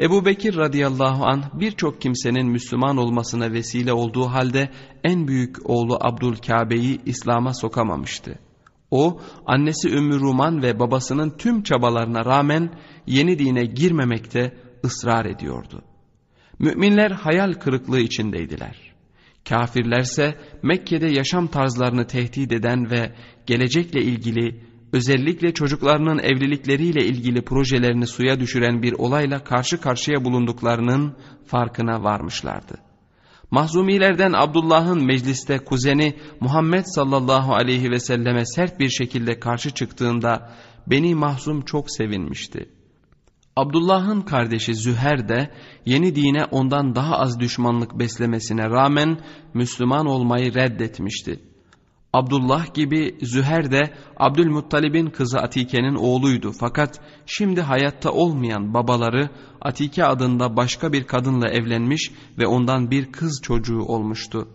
Ebu Bekir radıyallahu an birçok kimsenin Müslüman olmasına vesile olduğu halde en büyük oğlu Abdülkabe'yi İslam'a sokamamıştı. O annesi Ümmü Ruman ve babasının tüm çabalarına rağmen yeni dine girmemekte ısrar ediyordu. Müminler hayal kırıklığı içindeydiler. Kafirlerse Mekke'de yaşam tarzlarını tehdit eden ve gelecekle ilgili özellikle çocuklarının evlilikleriyle ilgili projelerini suya düşüren bir olayla karşı karşıya bulunduklarının farkına varmışlardı. Mahzumilerden Abdullah'ın mecliste kuzeni Muhammed sallallahu aleyhi ve selleme sert bir şekilde karşı çıktığında Beni Mahzum çok sevinmişti. Abdullah'ın kardeşi Züher de yeni dine ondan daha az düşmanlık beslemesine rağmen Müslüman olmayı reddetmişti. Abdullah gibi Züher de Abdülmuttalib'in kızı Atike'nin oğluydu fakat şimdi hayatta olmayan babaları Atike adında başka bir kadınla evlenmiş ve ondan bir kız çocuğu olmuştu.